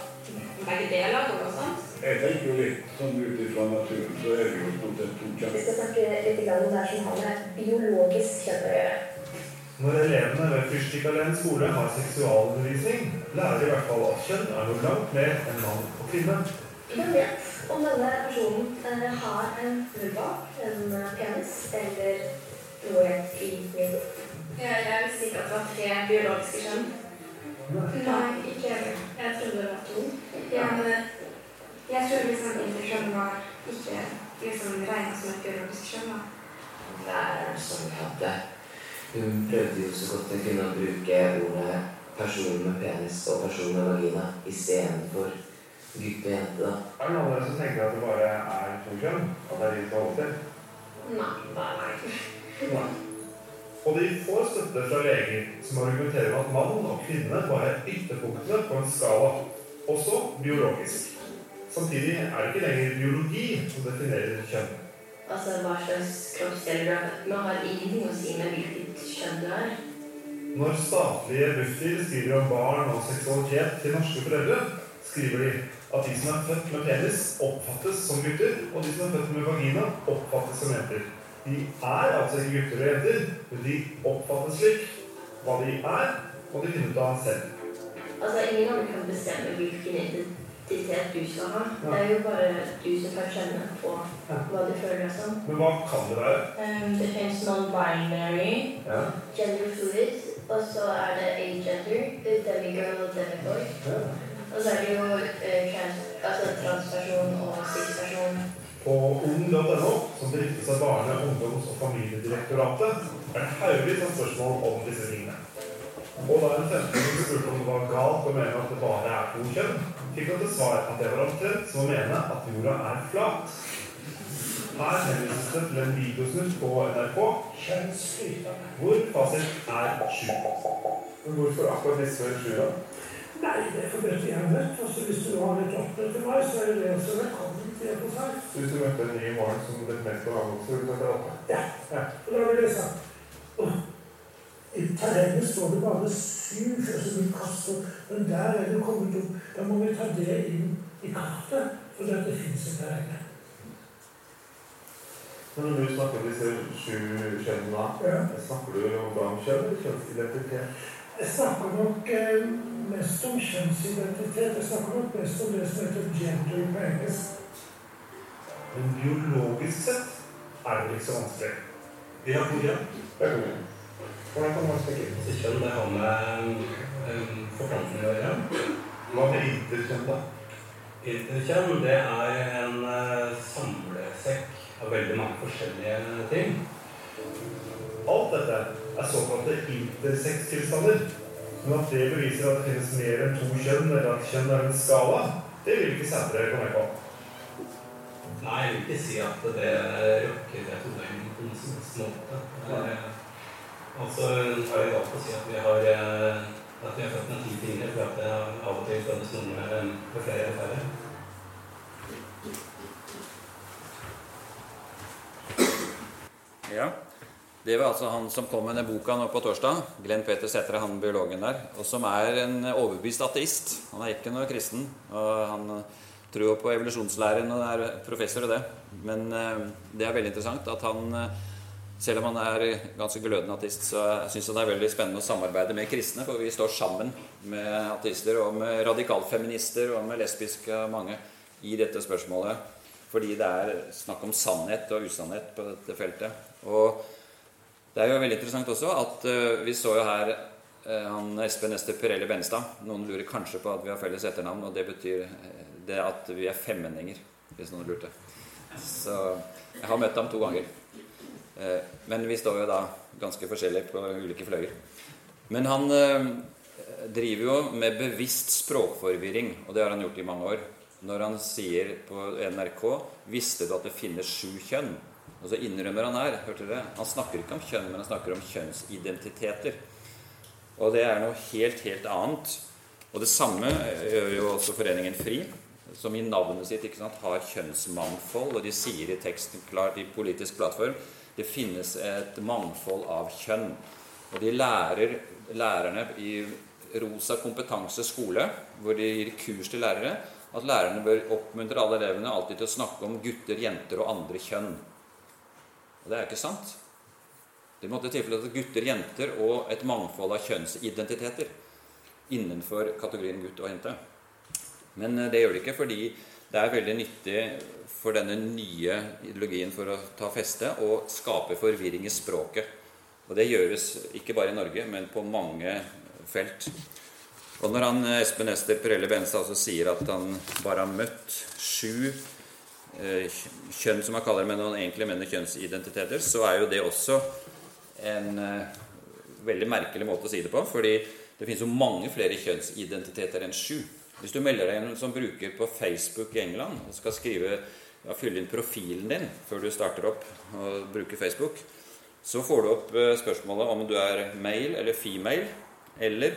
Begge deler går det sånn. Jeg tenker jo litt sånn ut ifra naturen, så er det jo stort sett to kjønn. Vi skal snakke litt om det som har med biologisk kjønn å gjøre. Når elevene ved Fyrstikkalleen skole har seksualundervisning, lærer de i hvert fall at kjønn er noe langt mer enn mann og kvinne. Hvem vet om denne personen eh, har en vulva, en penis eller noe i midten? Jeg visste ikke at det var tre biologiske kjønn. Nei, ikke heller. Jeg trodde det var to. Ja, men jeg tror liksom interkjønn var ikke liksom regna som et biologisk kjønn. da. Det er som vi hadde. Hun prøvde jo så godt hun kunne bruke ordene person med penis og person med vagina istedenfor gutt og jente. da. Er det noen av dere som tenker at det bare er to kjønn? At det er de som holder til? Nei, nei, nei. Og de får støtte fra leger som argumenterer med at mann og kvinne bare er ytterpunktene på en skala, også biologisk. Samtidig er det ikke lenger biologi som definerer kjønn. Altså, hva slags kroppsdeler du er med, har ingenting å si med hvilket kjønn du er. Når statlige Bufdir skriver om barn og seksualitet til norske foreldre, skriver de at de som er født med penis, oppfattes som gutter, og de som er født med vagina, oppfattes som jenter. De er altså ikke gutter og jenter, men de oppfattes slik. Hva de er, må de finne ut av selv. Altså, ingen av dem kan bestemme hvilken identitet du skal ha. Det er jo bare du som kan kjenne på hva du føler deg som. Men hva kan det være? Um, det finnes non-binary, Ja. gender fluid, og så er det agender, demigirl og demiboy. ja. Og så er det jo uh, trans, altså transperson og cis-person. På ung.no, som driftes av Barne-, ungdoms- og familiedirektoratet, er det haugevis av spørsmål om disse tingene. Og da en 15-åring spurte om det var galt å mene at det bare er to kjønn, fikk han til svar at det var omtrent som å mene at jorda er flat. Her henvises det til en videosnutt på NRK hvor fasit er sju. Hvorfor akkurat disse sjua? Nei, det er for dette jeg har møtt. Altså, hvis du har litt opplegg til meg, så er det også velkommen hvis du møtte en ny i morgen som definerte på avvokst, så ville du tatt opp Ja. Ja. Og da vil det sagt og, I terrenget står det bare syv førsteutkast, men der er det kommet opp. Da må vi ta det inn i kartet, for det, det fins i terrenget. Men når du snakker om disse sju kjønnene, Ja. snakker du om hva om kjønn eller kjønnsidentitet? Jeg snakker nok eh, mest om kjønnsidentitet. Jeg snakker nok mest om det som heter gender på engelsk. Men biologisk sett er det ikke så vanskelig. Korea. Velkommen. Hvordan kan man snakke? Så kjønn det har med um, forplantning å gjøre. Hva med interkjønn, da? Interkjønn det er en uh, samlesekk av veldig mange forskjellige ting. Alt dette er såkalte intersex-tilstander. Men at det beviser at det finnes mer enn to kjønn, eller at kjønn er en skala, det vil ikke Sætre komme med på. Nei, jeg vil ikke si at det rokker ved todøgn på noen som helst måte. Eh, Altså, har jeg valgt å si at vi har eh, at vi har født med ti fingre, for at det av og til føles noe med, med flere og færre. Ja. Det var altså han som kom med den boka nå på torsdag. Glenn Peter Sætre, han biologen der. Og som er en overbevist ateist. Han er ikke noe kristen. Og han jo på evolusjonslæren og er professor i det. Men eh, det er veldig interessant at han eh, selv om han er ganske glødende ateist, så syns han det er veldig spennende å samarbeide med kristne, for vi står sammen med ateister og med radikalfeminister og med lesbiske mange i dette spørsmålet. Fordi det er snakk om sannhet og usannhet på dette feltet. Og det er jo veldig interessant også at eh, vi så jo her han Espen Ester Pirelli Benestad. Noen lurer kanskje på at vi har felles etternavn, og det betyr det at vi er femmenninger, hvis noen lurte. Så jeg har møtt ham to ganger. Eh, Men vi står jo da ganske forskjellig på ulike fløyer. Men han eh, driver jo med bevisst språkforvirring, og det har han gjort i mange år. Når han sier på NRK 'Visste du at det finnes sju kjønn?' Og så innrømmer han her. hørte dere? Han snakker ikke om kjønn, men han snakker om kjønnsidentiteter. Og det er noe helt, helt annet. Og det samme gjør jo også Foreningen FRI, som i navnet sitt sant, har kjønnsmangfold. Og de sier i teksten klart i politisk plattform det finnes et mangfold av kjønn. Og de lærer lærerne i Rosa kompetanse skole, hvor de gir kurs til lærere, at lærerne bør oppmuntre alle elevene alltid til å snakke om gutter, jenter og andre kjønn. Og det er ikke sant. Det måtte tilfelle at gutter, jenter og et mangfold av kjønnsidentiteter innenfor kategorien gutt og jente. Men eh, det gjør det ikke fordi det er veldig nyttig for denne nye ideologien for å ta feste og skape forvirring i språket. Og det gjøres ikke bare i Norge, men på mange felt. Og når han, Espen Ester Perelle Benstad altså sier at han bare har møtt sju eh, kjønn, som han kaller det, men han egentlig mener kjønnsidentiteter, så er jo det også en eh, veldig merkelig måte å si det på. Fordi det finnes jo mange flere kjønnsidentiteter enn sju. Hvis du melder deg inn som bruker på Facebook i England og skal skrive, ja, fylle inn profilen din før du starter opp og bruker Facebook, så får du opp eh, spørsmålet om du er male eller female, eller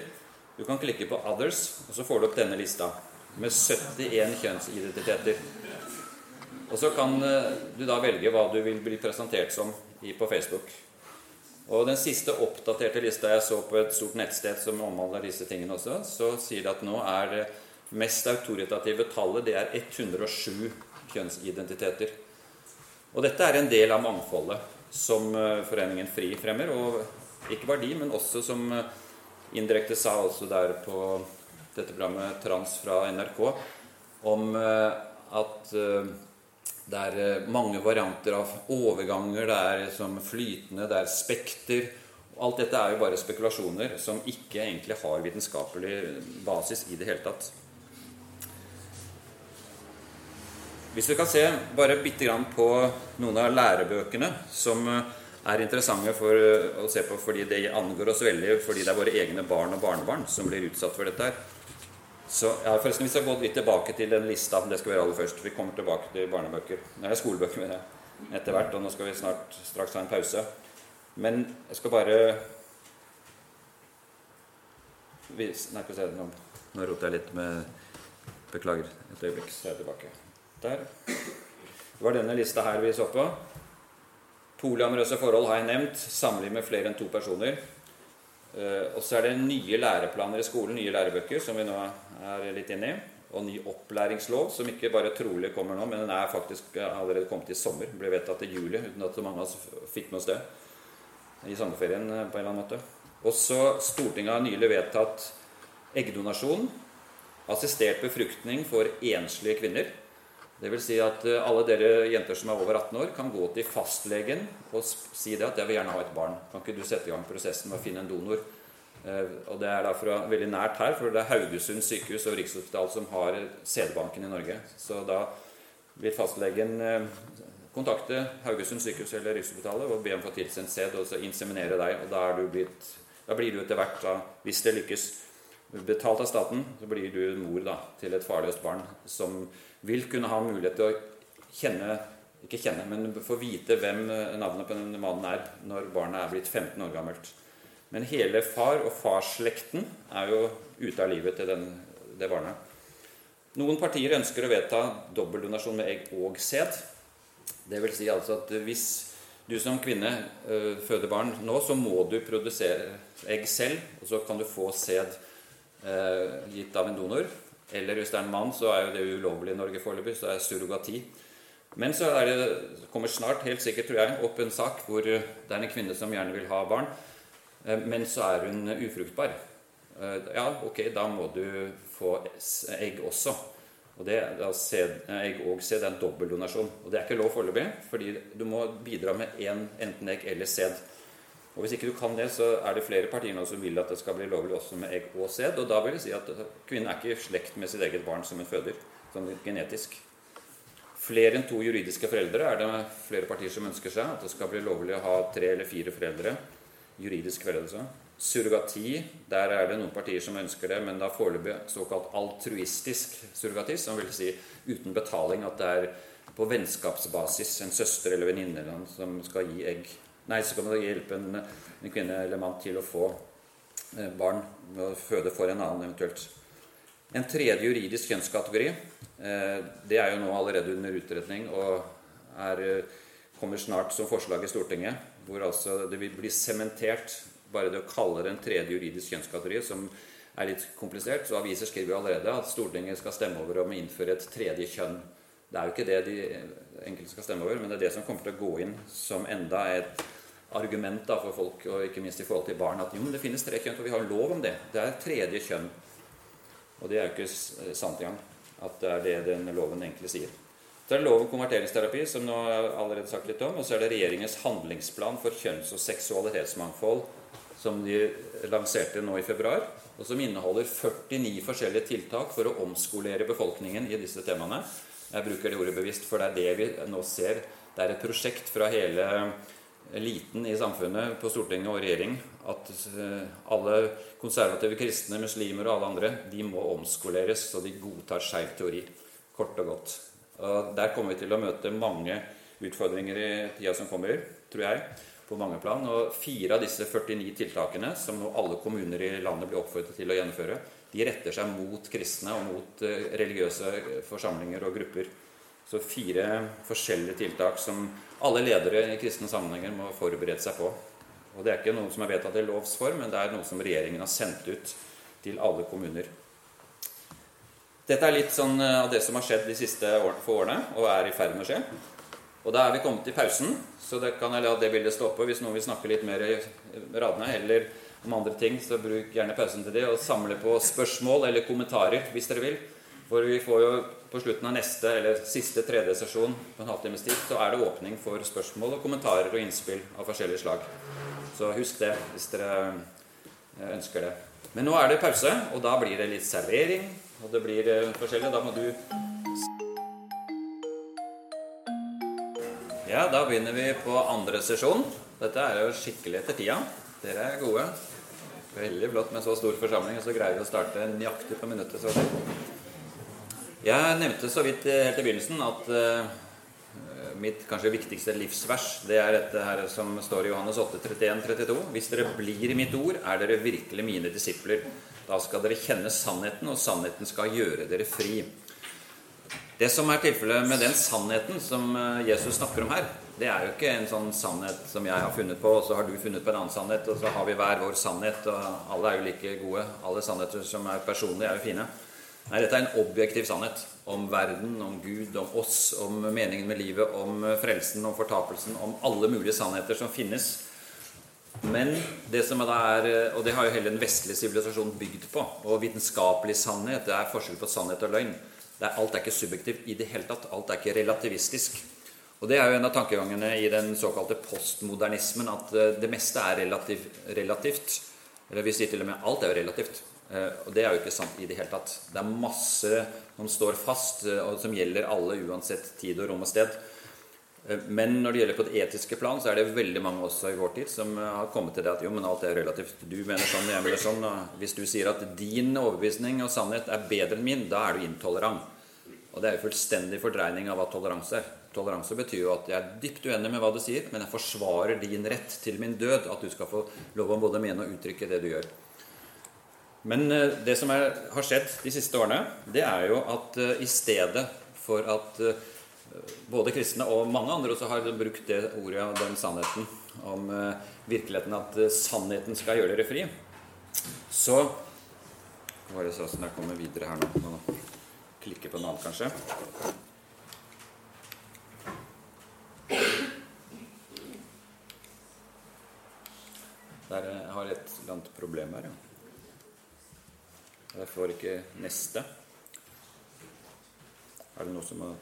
du kan klikke på 'others', og så får du opp denne lista med 71 kjønnsidentiteter. Og så kan eh, du da velge hva du vil bli presentert som på Facebook. Og den siste oppdaterte lista jeg så på et stort nettsted som omhandler disse tingene også, så sier det at nå er det mest autoritative tallet det er 107 kjønnsidentiteter. Og dette er en del av mangfoldet som eh, Foreningen FRI fremmer. Og ikke bare de, men også som eh, indirekte sa også der på dette programmet Trans fra NRK, om eh, at det er mange varianter av overganger, det er som flytende, det er spekter. Alt dette er jo bare spekulasjoner som ikke egentlig har vitenskapelig basis i det hele tatt. Hvis vi kan se bare bitte grann på noen av lærebøkene som eh, er interessante for eh, å se på fordi det angår oss veldig, fordi det er våre egne barn og barnebarn som blir utsatt for dette her. Så ja, forresten, Vi skal gå litt tilbake til den lista. Det skal vi aller først. Vi kommer tilbake til barnebøker. Nei, skolebøker mener jeg, etter hvert. Og nå skal vi snart straks ha en pause. Men jeg skal bare Nei, skal se, nå, nå roter jeg litt med Beklager. Et øyeblikk, så er jeg tilbake. Der. Det var denne lista her vi så på. Polyamorøse forhold har jeg nevnt. Samliv med flere enn to personer. Eh, og så er det nye læreplaner i skolen, nye lærebøker, som vi nå er litt inne i. Og ny opplæringslov, som ikke bare trolig kommer nå, men den er faktisk allerede kommet i sommer. Ble vedtatt i juli, uten at så mange av oss fikk med oss det i sommerferien eh, på en eller annen måte. Også Stortinget har nylig vedtatt eggdonasjon, assistert befruktning for enslige kvinner. Det vil si at eh, alle dere jenter som er over 18 år, kan gå til fastlegen og si det at 'jeg vil gjerne ha et barn'. Kan ikke du sette i gang prosessen med å finne en donor? Eh, og Det er da fra veldig nært her, for det er Haugesund sykehus og Rikshospitalet som har sædbanken i Norge. Så da vil fastlegen eh, kontakte Haugesund sykehus eller Rikshospitalet og be om å få tilsendt sæd og så inseminere deg. og Da, blitt, da blir du etter hvert, da, hvis det lykkes, betalt av staten, så blir du mor da, til et farløst barn som vil kunne ha mulighet til å kjenne ikke kjenne, men få vite hvem navnet på den mannen er når barnet er blitt 15 år gammelt. Men hele far og farsslekten er jo ute av livet til den, det barnet. Noen partier ønsker å vedta dobbeldonasjon med egg og sæd. Vil si altså at hvis du som kvinne uh, føder barn nå, så må du produsere egg selv, og så kan du få sæd gitt av en donor. Eller hvis det er en mann, så er jo det ulovlig i Norge foreløpig. Så er det surrogati. Men så er det, kommer snart, helt sikkert tror jeg, opp en sak hvor det er en kvinne som gjerne vil ha barn, eh, men så er hun ufruktbar. Eh, ja, ok, da må du få egg også. Og det, egg og sæd er en dobbeltdonasjon. Og det er ikke lov foreløpig, fordi du må bidra med en, enten egg eller sæd. Og Hvis ikke du kan det, så er det flere partier nå som vil at det skal bli lovlig også med egg og sæd. Og da vil jeg si at kvinnen er ikke i slekt med sitt eget barn som hun føder, sånn genetisk. Flere enn to juridiske foreldre er det flere partier som ønsker seg. At det skal bli lovlig å ha tre eller fire foreldre. Juridisk foreldre. Surrogati, der er det noen partier som ønsker det, men da foreløpig såkalt altruistisk surrogati, som vil si uten betaling, at det er på vennskapsbasis en søster eller venninne som skal gi egg Nei, så kan man hjelpe en, en, kvinne eller mann til å få eh, barn ved å føde for en annen eventuelt. En tredje juridisk kjønnskategori eh, det er jo nå allerede under utredning og er, eh, kommer snart som forslag i Stortinget. Hvor altså det vil bli sementert bare det å kalle det en tredje juridisk kjønnskategori, som er litt komplisert. Så aviser skriver jo allerede at Stortinget skal stemme over om å innføre et tredje kjønn. Det er jo ikke det de enkelte skal stemme over, men det er det som kommer til å gå inn som enda et argument da, for folk, og ikke minst i forhold til barn, at jo, det finnes tre kjønn, og vi har lov om det. Det er tredje kjønn. Og det er jo ikke sant engang at det er det den loven egentlig sier. Så er det lov om konverteringsterapi, som nå har allerede sagt litt om. Og så er det regjeringens handlingsplan for kjønns- og seksualitetsmangfold, som de lanserte nå i februar, og som inneholder 49 forskjellige tiltak for å omskolere befolkningen i disse temaene. Jeg bruker det ordet bevisst, for det er det vi nå ser. Det er et prosjekt fra hele eliten i samfunnet, på Stortinget og regjering, at eh, alle konservative kristne, muslimer og alle andre de må omskoleres så de godtar skeiv teori. Kort og godt. Og der kommer vi til å møte mange utfordringer i tida som kommer, tror jeg, på mange plan. Og fire av disse 49 tiltakene, som nå alle kommuner i landet blir oppfordret til å gjennomføre, de retter seg mot kristne og mot eh, religiøse forsamlinger og grupper. Så fire forskjellige tiltak som alle ledere i kristne sammenhenger må forberede seg på. Og Det er ikke noe som er vedtatt i lovs form, men det er noe som regjeringen har sendt ut til alle kommuner. Dette er litt sånn eh, av det som har skjedd de siste få årene, og er i ferd med å skje. Og da er vi kommet til pausen, så det kan jeg la det bildet stå på hvis noen vil snakke litt mer i radene eller om andre ting, så bruk gjerne pausen til det og samle på spørsmål eller kommentarer hvis dere vil. For vi får jo på slutten av neste eller siste tredje sesjon på en halvtimes tid, så er det åpning for spørsmål og kommentarer og innspill av forskjellige slag. Så husk det hvis dere eh, ønsker det. Men nå er det pause, og da blir det litt servering. Og det blir eh, forskjellig. Da må du Ja, da begynner vi på andre sesjon. Dette er jo skikkelig etter tida. Dere er gode. Veldig flott med så stor forsamling, og så greier vi å starte nøyaktig på minuttet. Så jeg nevnte så vidt helt i begynnelsen at uh, mitt kanskje viktigste livsvers det er dette her som står i Johannes 8, 31-32. Hvis dere blir i mitt ord, er dere virkelig mine disipler. Da skal dere kjenne sannheten, og sannheten skal gjøre dere fri. Det som er tilfellet med den sannheten som eh, Jesus snakker om her, det er jo ikke en sånn sannhet som jeg har funnet på, og så har du funnet på en annen sannhet, og så har vi hver vår sannhet, og alle er jo like gode. Alle sannheter som er personlige, er jo fine. Nei, dette er en objektiv sannhet om verden, om Gud, om oss, om meningen med livet, om frelsen, om fortapelsen, om alle mulige sannheter som finnes. Men det som da er, og det har jo hele den vestlige sivilisasjonen bygd på, og vitenskapelig sannhet, det er forskjell på sannhet og løgn. Er, alt er ikke subjektivt i det hele tatt. Alt er ikke relativistisk. Og Det er jo en av tankegangene i den såkalte postmodernismen at eh, det meste er relativ, relativt. Eller vi sier til og med alt er jo relativt. Eh, og det er jo ikke sant i det hele tatt. Det er masse som står fast, eh, og som gjelder alle uansett tid og rom og sted. Men når det gjelder på det etiske plan, så er det veldig mange også i vår tid som har kommet til det at jo, men alt er relativt. Du mener sånn, jeg mener sånn. Og hvis du sier at din overbevisning og sannhet er bedre enn min, da er du intolerant. Og det er jo fullstendig fordreining av hva toleranse er. Toleranse betyr jo at jeg er dypt uenig med hva du sier, men jeg forsvarer din rett til min død. At du skal få lov å både mene og uttrykke det du gjør. Men eh, det som er, har skjedd de siste årene, det er jo at uh, i stedet for at uh, både kristne og mange andre også har brukt det ordet og den sannheten om virkeligheten at sannheten skal gjøre dere fri, så Hva var det sånn jeg kommer videre her nå? nå klikke på en annen, kanskje. Der jeg har et eller annet problem her, ja. Jeg får ikke neste. Er det noe som har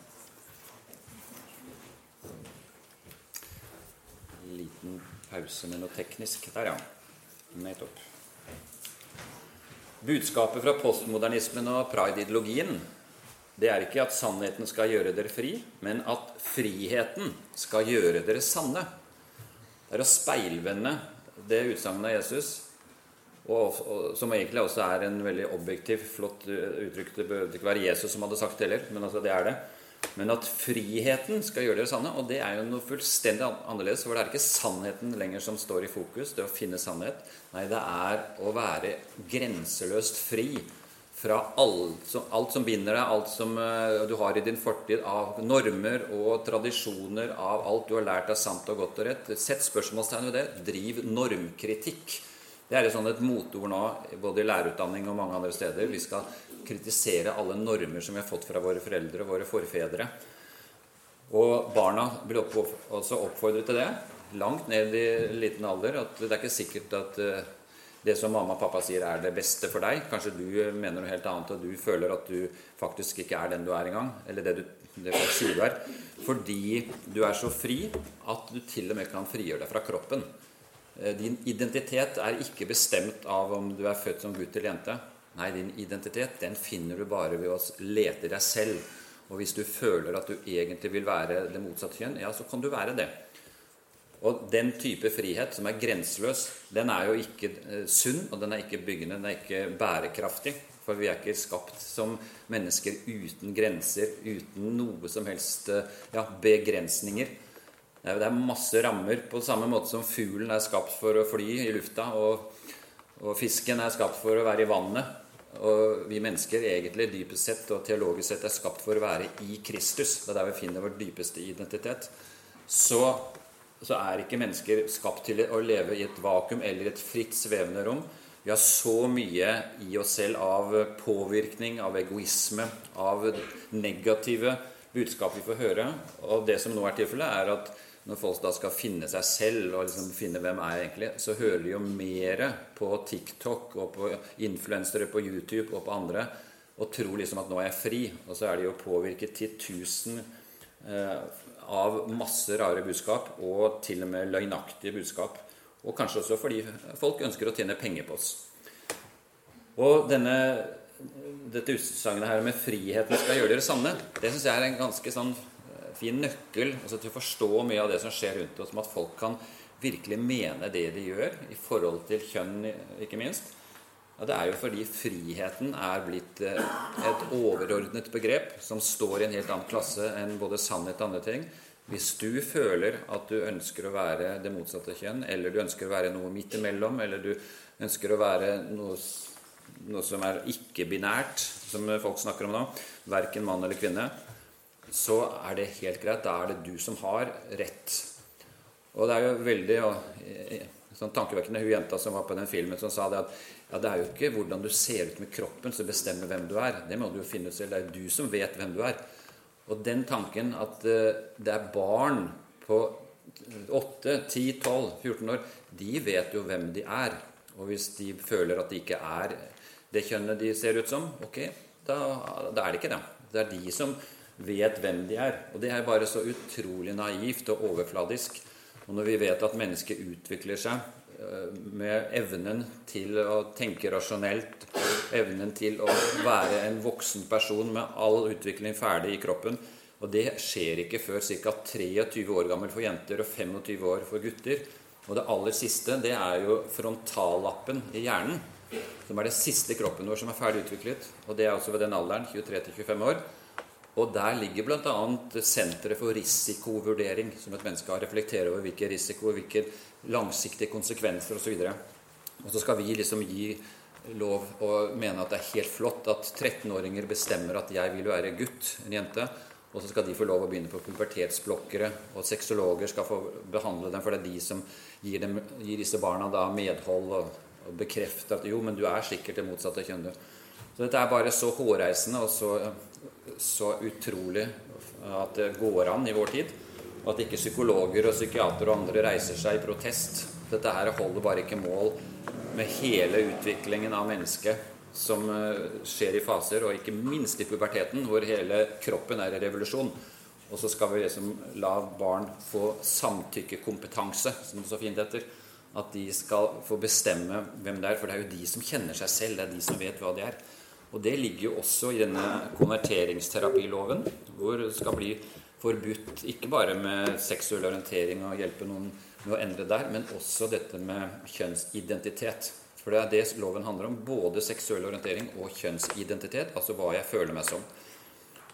Liten pause med noe teknisk. Der, ja. Nettopp. Budskapet fra postmodernismen og pride-ideologien det er ikke at sannheten skal gjøre dere fri, men at friheten skal gjøre dere sanne. Det er å speilvende det utsagnet av Jesus, og, og, som egentlig også er en veldig objektiv, flott uttrykk. Det burde ikke være Jesus som hadde sagt det heller, men altså det er det. Men at friheten skal gjøre dere sanne, og det er jo noe fullstendig annerledes. For det er ikke sannheten lenger som står i fokus, det å finne sannhet. Nei, det er å være grenseløst fri fra alt som, alt som, binder deg, alt som uh, du har i din fortid av normer og tradisjoner, av alt du har lært deg sant og godt og rett. Sett spørsmålstegn ved det. Driv normkritikk. Det er et, sånn et motord nå, både i lærerutdanning og mange andre steder. Vi skal kritisere alle normer som vi har fått fra våre foreldre og våre forfedre. Og barna blir også oppfordret til det, langt ned i liten alder. At det er ikke sikkert at uh, det som mamma og pappa sier er det beste for deg. Kanskje du mener noe helt annet, og du føler at du faktisk ikke er den du er engang. Eller det, du, det folk sier du er. Fordi du er så fri at du til og med kan frigjøre deg fra kroppen. Eh, din identitet er ikke bestemt av om du er født som gutt eller jente. Nei, din identitet den finner du bare ved å lete deg selv. Og hvis du føler at du egentlig vil være det motsatte kjønn, ja, så kan du være det. Og den type frihet som er grenseløs, den er jo ikke eh, sunn, og den er ikke byggende, den er ikke bærekraftig. For vi er ikke skapt som mennesker uten grenser, uten noe som helst eh, ja, begrensninger. Det er masse rammer, på samme måte som fuglen er skapt for å fly i lufta, og, og fisken er skapt for å være i vannet. Og vi mennesker egentlig dypest sett og teologisk sett er skapt for å være i Kristus. Det er der vi finner vår dypeste identitet. Så, så er ikke mennesker skapt til å leve i et vakuum eller et fritt svevende rom. Vi har så mye i oss selv av påvirkning, av egoisme, av negative budskap vi får høre. Og det som nå er tilfellet, er at når folk da skal finne seg selv og liksom finne hvem er jeg egentlig, så hører de jo mer på TikTok og på influensere på YouTube og på andre og tror liksom at nå er jeg fri. Og så er de jo påvirket til tusen eh, av masse rare budskap og til og med løgnaktige budskap. Og kanskje også fordi folk ønsker å tjene penger på oss. Og denne, dette utsagnet her med friheten skal gjøre dere sanne, det syns jeg er en ganske sånn fin nøkkel altså til å forstå mye av det som skjer rundt oss, med at folk kan virkelig mene det de gjør, i forhold til kjønn, ikke minst. Ja, det er jo fordi friheten er blitt eh, et overordnet begrep som står i en helt annen klasse enn både sannhet og andre ting. Hvis du føler at du ønsker å være det motsatte kjønn, eller du ønsker å være noe midt imellom, eller du ønsker å være noe, noe som er ikke-binært, som folk snakker om nå, verken mann eller kvinne, så er det helt greit. Da er det du som har rett. Og det er jo veldig sånn tankevekkende hun jenta som var på den filmen, som sa det at ja, det er jo ikke hvordan du ser ut med kroppen som bestemmer hvem du er. Det må du jo finne ut selv. Det er jo du som vet hvem du er. Og den tanken at uh, det er barn på 8, 10, 12, 14 år, de vet jo hvem de er. Og hvis de føler at de ikke er det kjønnet de ser ut som, ok, da, da er det ikke det. Det er de som vet hvem de er. Og det er bare så utrolig naivt og overfladisk. Og når vi vet at mennesket utvikler seg eh, med evnen til å tenke rasjonelt, evnen til å være en voksen person med all utvikling ferdig i kroppen Og det skjer ikke før ca. 23 år gammel for jenter og 25 år for gutter. Og det aller siste, det er jo frontallappen i hjernen. Som er det siste kroppen vår som er ferdig utviklet. Og det er altså ved den alderen, 23-25 år. Og der ligger bl.a. senteret for risikovurdering, som et menneske har. Reflektere over hvilke risikoer, hvilke langsiktige konsekvenser osv. Og, og så skal vi liksom gi lov og mene at det er helt flott at 13-åringer bestemmer at jeg vil være gutt, en jente. Og så skal de få lov å begynne på pubertetsblokkere, og sexologer skal få behandle dem, for det er de som gir, dem, gir disse barna da medhold og, og bekrefter at jo, men du er sikkert det motsatte kjønnet. Så dette er bare så hårreisende og så så utrolig at det går an i vår tid. Og at ikke psykologer og psykiatere og andre reiser seg i protest. Dette her holder bare ikke mål med hele utviklingen av mennesket som eh, skjer i faser, og ikke minst i puberteten, hvor hele kroppen er i revolusjon. Og så skal vi liksom la barn få samtykkekompetanse, som det så fint heter. At de skal få bestemme hvem det er, for det er jo de som kjenner seg selv. Det er de som vet hva de er. Og det ligger jo også i denne konverteringsterapiloven, hvor det skal bli forbudt ikke bare med seksuell orientering og hjelpe noen med å endre der, men også dette med kjønnsidentitet. For det er det loven handler om. Både seksuell orientering og kjønnsidentitet, altså hva jeg føler meg som.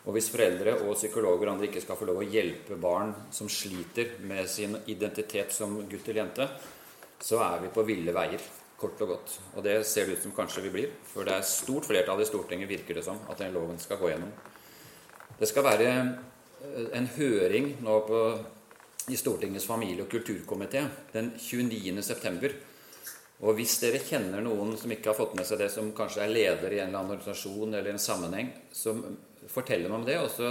Og hvis foreldre og psykologer og andre ikke skal få lov å hjelpe barn som sliter med sin identitet som gutt eller jente, så er vi på ville veier. Kort og godt. Og det ser det ut som kanskje vi blir. For det er stort flertall i Stortinget, virker det som, at den loven skal gå gjennom. Det skal være eh, en høring nå på, i Stortingets familie- og kulturkomité den 29. september. Og hvis dere kjenner noen som ikke har fått med seg det, som kanskje er leder i en eller annen organisasjon eller en sammenheng, så fortell dem om det, og så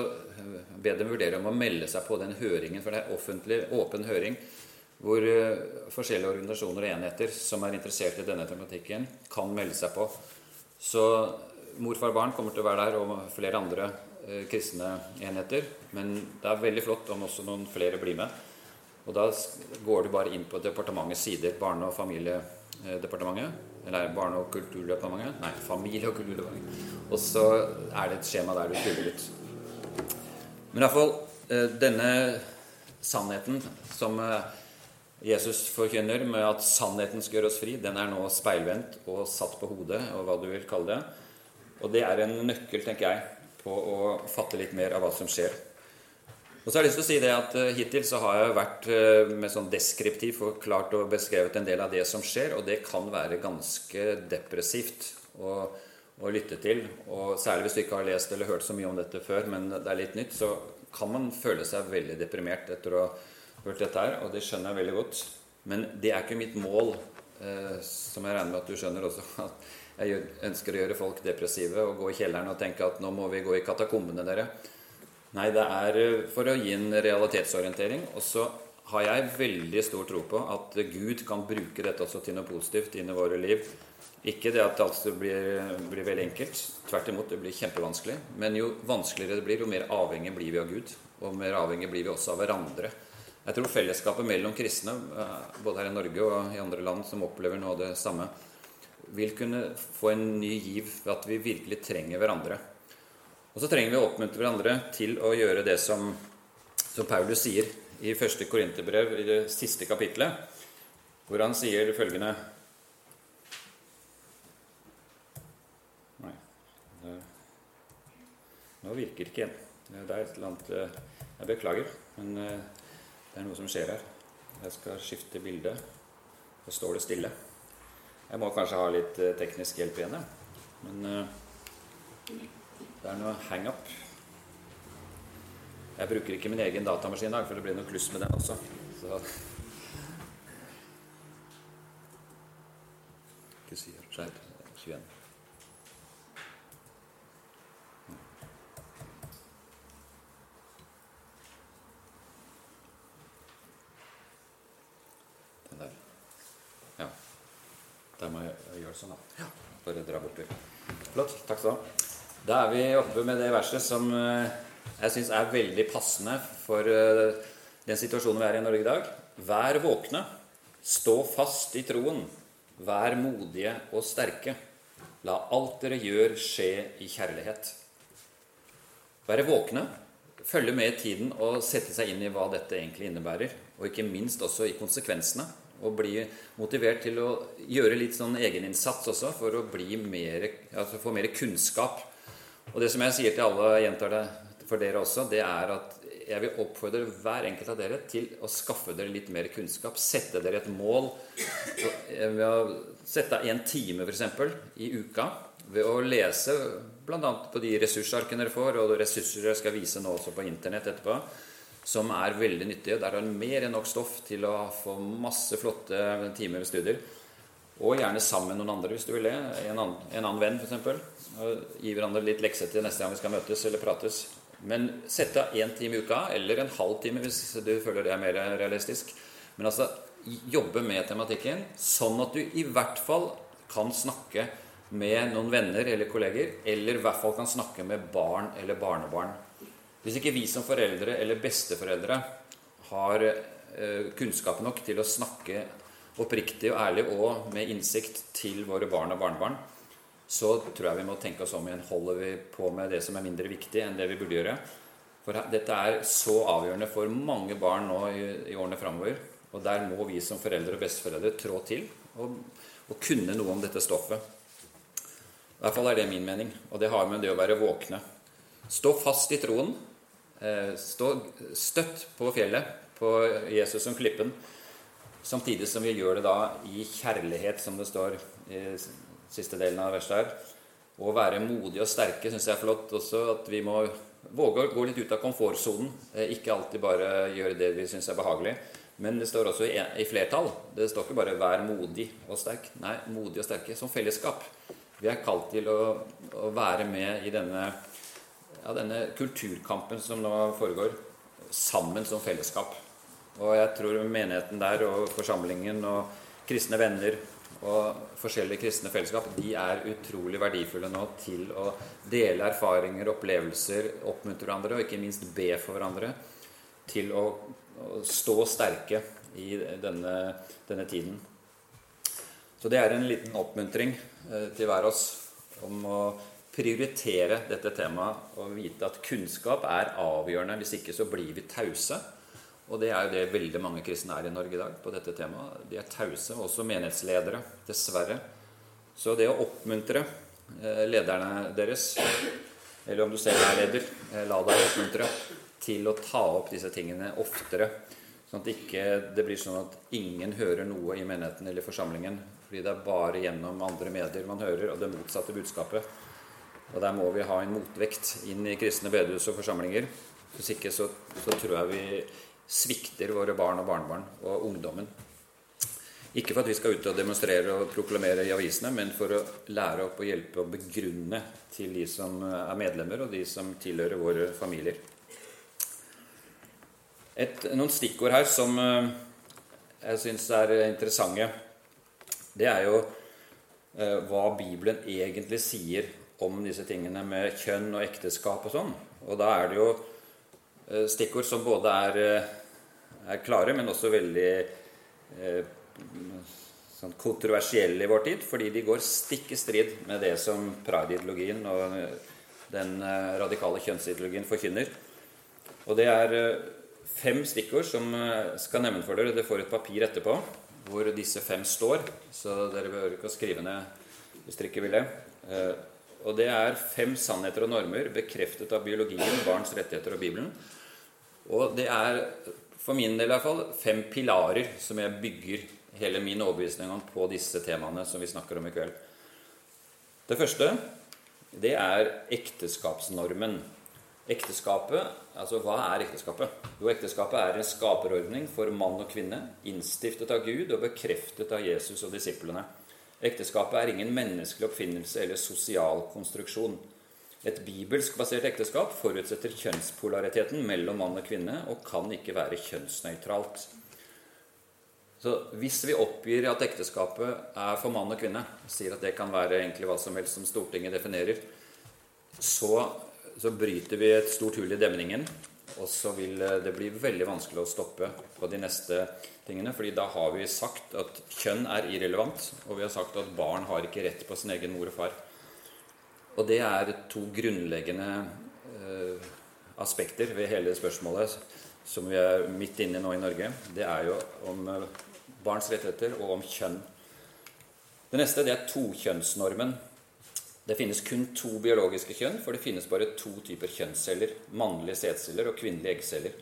be dem vurdere om å melde seg på den høringen. For det er offentlig, åpen høring hvor eh, forskjellige organisasjoner og enheter som er interessert i denne tematikken, kan melde seg på. Så morfar og barn kommer til å være der, og flere andre eh, kristne enheter. Men det er veldig flott om også noen flere blir med. Og da går du bare inn på departementets sider. Barne- og familiedepartementet. Eller Barne- og kulturdepartementet. Nei, Familie- og kulturdepartementet. Og så er det et skjema der du fyller ut. Men iallfall denne sannheten som Jesus forkynner med at sannheten skal gjøre oss fri, den er nå speilvendt og satt på hodet, og hva du vil kalle det. Og det er en nøkkel, tenker jeg, på å fatte litt mer av hva som skjer. Og så har jeg lyst til å si det at uh, Hittil så har jeg vært uh, med sånn deskriptiv forklart og beskrevet en del av det som skjer, og det kan være ganske depressivt å, å lytte til. Og særlig hvis du ikke har lest eller hørt så mye om dette før, men det er litt nytt, så kan man føle seg veldig deprimert etter å hørt dette her, og det skjønner jeg veldig godt. Men det er ikke mitt mål, eh, som jeg regner med at du skjønner også. At jeg ønsker å gjøre folk depressive og gå i kjelleren og tenke at nå må vi gå i katakombene, dere. Nei, det er eh, for å gi en realitetsorientering. Og så har jeg veldig stor tro på at Gud kan bruke dette også til noe positivt inn i våre liv. Ikke det at alt blir, blir veldig enkelt. Tvert imot, det blir kjempevanskelig. Men jo vanskeligere det blir, jo mer avhengig blir vi av Gud. Og mer avhengig blir vi også av hverandre. Jeg tror fellesskapet mellom kristne, eh, både her i Norge og i andre land som opplever noe av det samme, vil kunne få en ny giv ved at vi virkelig trenger hverandre. Og så trenger vi å oppmuntre hverandre til å gjøre det som, som Paulus sier i første Korinterbrev, i det siste kapitlet, hvor han sier det følgende Nei, nå virker det ikke igjen. Det er et eller annet eh, Jeg beklager, men eh, det er noe som skjer her. Jeg skal skifte bilde. Så står det stille. Jeg må kanskje ha litt eh, teknisk hjelp igjen, men uh, det er noe hangup. Jeg bruker ikke min egen datamaskin i dag, for det blir noe kluss med den også. Så Ikke si det. 21. Der må jeg gjøre sånn, da. Ja. Bare dra bortover. Flott. Takk skal du ha. Da er vi oppe med det verset som eh, jeg syns er veldig passende for eh, den situasjonen vi er i i Norge i dag. Vær våkne, stå fast i troen, vær modige og sterke. La alt dere gjør, skje i kjærlighet. Være våkne, følge med i tiden og sette seg inn i hva dette egentlig innebærer. Og ikke minst også i konsekvensene. Og bli motivert til å gjøre litt sånn egeninnsats også for å mer, altså få mer kunnskap. Og det som jeg sier til alle, gjentar det for dere også, det er at jeg vil oppfordre hver enkelt av dere til å skaffe dere litt mer kunnskap. Sette dere et mål ved å sette av en time f.eks. i uka ved å lese bl.a. på de ressursarkene dere får, og ressurser jeg skal vise nå også på Internett etterpå, som er veldig nyttige. Der har du mer enn nok stoff til å få masse flotte timer med studier. Og gjerne sammen med noen andre hvis du vil det. En annen, en annen venn, f.eks. Gi hverandre litt lekser til neste gang vi skal møtes eller prates. Men sett av én time i uka, eller en halv time hvis du føler det er mer realistisk. Men altså jobbe med tematikken, sånn at du i hvert fall kan snakke med noen venner eller kolleger, eller i hvert fall kan snakke med barn eller barnebarn. Hvis ikke vi som foreldre eller besteforeldre har eh, kunnskap nok til å snakke oppriktig og ærlig og med innsikt til våre barn og barnebarn, så tror jeg vi må tenke oss om igjen. Holder vi på med det som er mindre viktig enn det vi burde gjøre? For dette er så avgjørende for mange barn nå i, årene framover. Og der må vi som foreldre og besteforeldre trå til og, og, kunne noe om dette stoffet. I hvert fall er det min mening. Og det har med det å være våkne. Stå fast i troen. Eh, stå støtt på fjellet, på Jesus som klippen. Samtidig som vi gjør det da i kjærlighet, som det står i siste delen av verset her. Å være modige og sterke syns jeg er flott også. At vi må våge å gå litt ut av komfortsonen. Eh, ikke alltid bare gjøre det vi syns er behagelig. Men det står også i, flertall. Det står ikke bare 'vær modig og sterk'. Nei, modig og sterke som fellesskap. Vi er kalt til å, å være med i denne, ja, denne kulturkampen som nå foregår, sammen som fellesskap. Og jeg tror menigheten der og forsamlingen og kristne venner og forskjellige kristne fellesskap de er utrolig verdifulle nå til å dele erfaringer, opplevelser, oppmuntre hverandre og ikke minst be for hverandre til å stå sterke i denne, denne tiden. Så det er en liten oppmuntring eh, til hver oss om å prioritere dette temaet og vite at kunnskap er avgjørende. Hvis ikke så blir vi tause. Og det er jo det veldig mange kristne er i Norge i dag på dette temaet. De er tause, også menighetsledere, dessverre. Så det å oppmuntre eh, lederne deres, eller om du selv er leder, eh, la deg oppmuntre til å ta opp disse tingene oftere. Sånn at ikke det blir sånn at ingen hører noe i menigheten eller forsamlingen. Fordi det er bare gjennom andre medier man hører, og det motsatte budskapet. Og der må vi ha en motvekt inn i kristne bedehus og forsamlinger. Hvis ikke så, så tror jeg vi svikter våre barn og barnebarn og ungdommen. Ikke for at vi skal ut og demonstrere og proklamere i avisene, men for å lære opp og hjelpe og begrunne til de som er medlemmer, og de som tilhører våre familier. Et, noen stikkord her som eh, jeg syns er interessante, det er jo eh, hva Bibelen egentlig sier om disse tingene med kjønn og ekteskap og sånn. Og da er det jo eh, stikkord som både er, er klare, men også veldig eh, sånn kontroversielle i vår tid, fordi de går stikk i strid med det som pride-ideologien og den radikale kjønnsideologien forkynner. Og det er fem stikkord som skal nevne for dere. Dere får et papir etterpå hvor disse fem står, så dere behøver ikke å skrive ned hvis dere ikke vil det. Og det er fem sannheter og normer bekreftet av biologien, barns rettigheter og Bibelen. Og det er, for min del i hvert fall, fem pilarer som jeg bygger hele min overbevisning om på disse temaene som vi snakker om i kveld. Det første, det er ekteskapsnormen. Ekteskapet, altså Hva er ekteskapet? Jo, ekteskapet er en skaperordning for mann og kvinne, innstiftet av Gud og bekreftet av Jesus og disiplene. Ekteskapet er ingen menneskelig oppfinnelse eller sosial konstruksjon. Et bibelsk basert ekteskap forutsetter kjønnspolariteten mellom mann og kvinne og kan ikke være kjønnsnøytralt. Så Hvis vi oppgir at ekteskapet er for mann og kvinne, og sier at det kan være egentlig hva som helst som Stortinget definerer, så, så bryter vi et stort hull i demningen. Og så vil det bli veldig vanskelig å stoppe på de neste tingene. fordi da har vi sagt at kjønn er irrelevant, og vi har sagt at barn har ikke rett på sin egen mor og far. Og det er to grunnleggende eh, aspekter ved hele spørsmålet som vi er midt inne i nå i Norge. Det er jo om eh, barns rettigheter og om kjønn. Det neste det er tokjønnsnormen. Det finnes kun to biologiske kjønn, for det finnes bare to typer kjønnsceller. Mannlige sædceller og kvinnelige eggceller.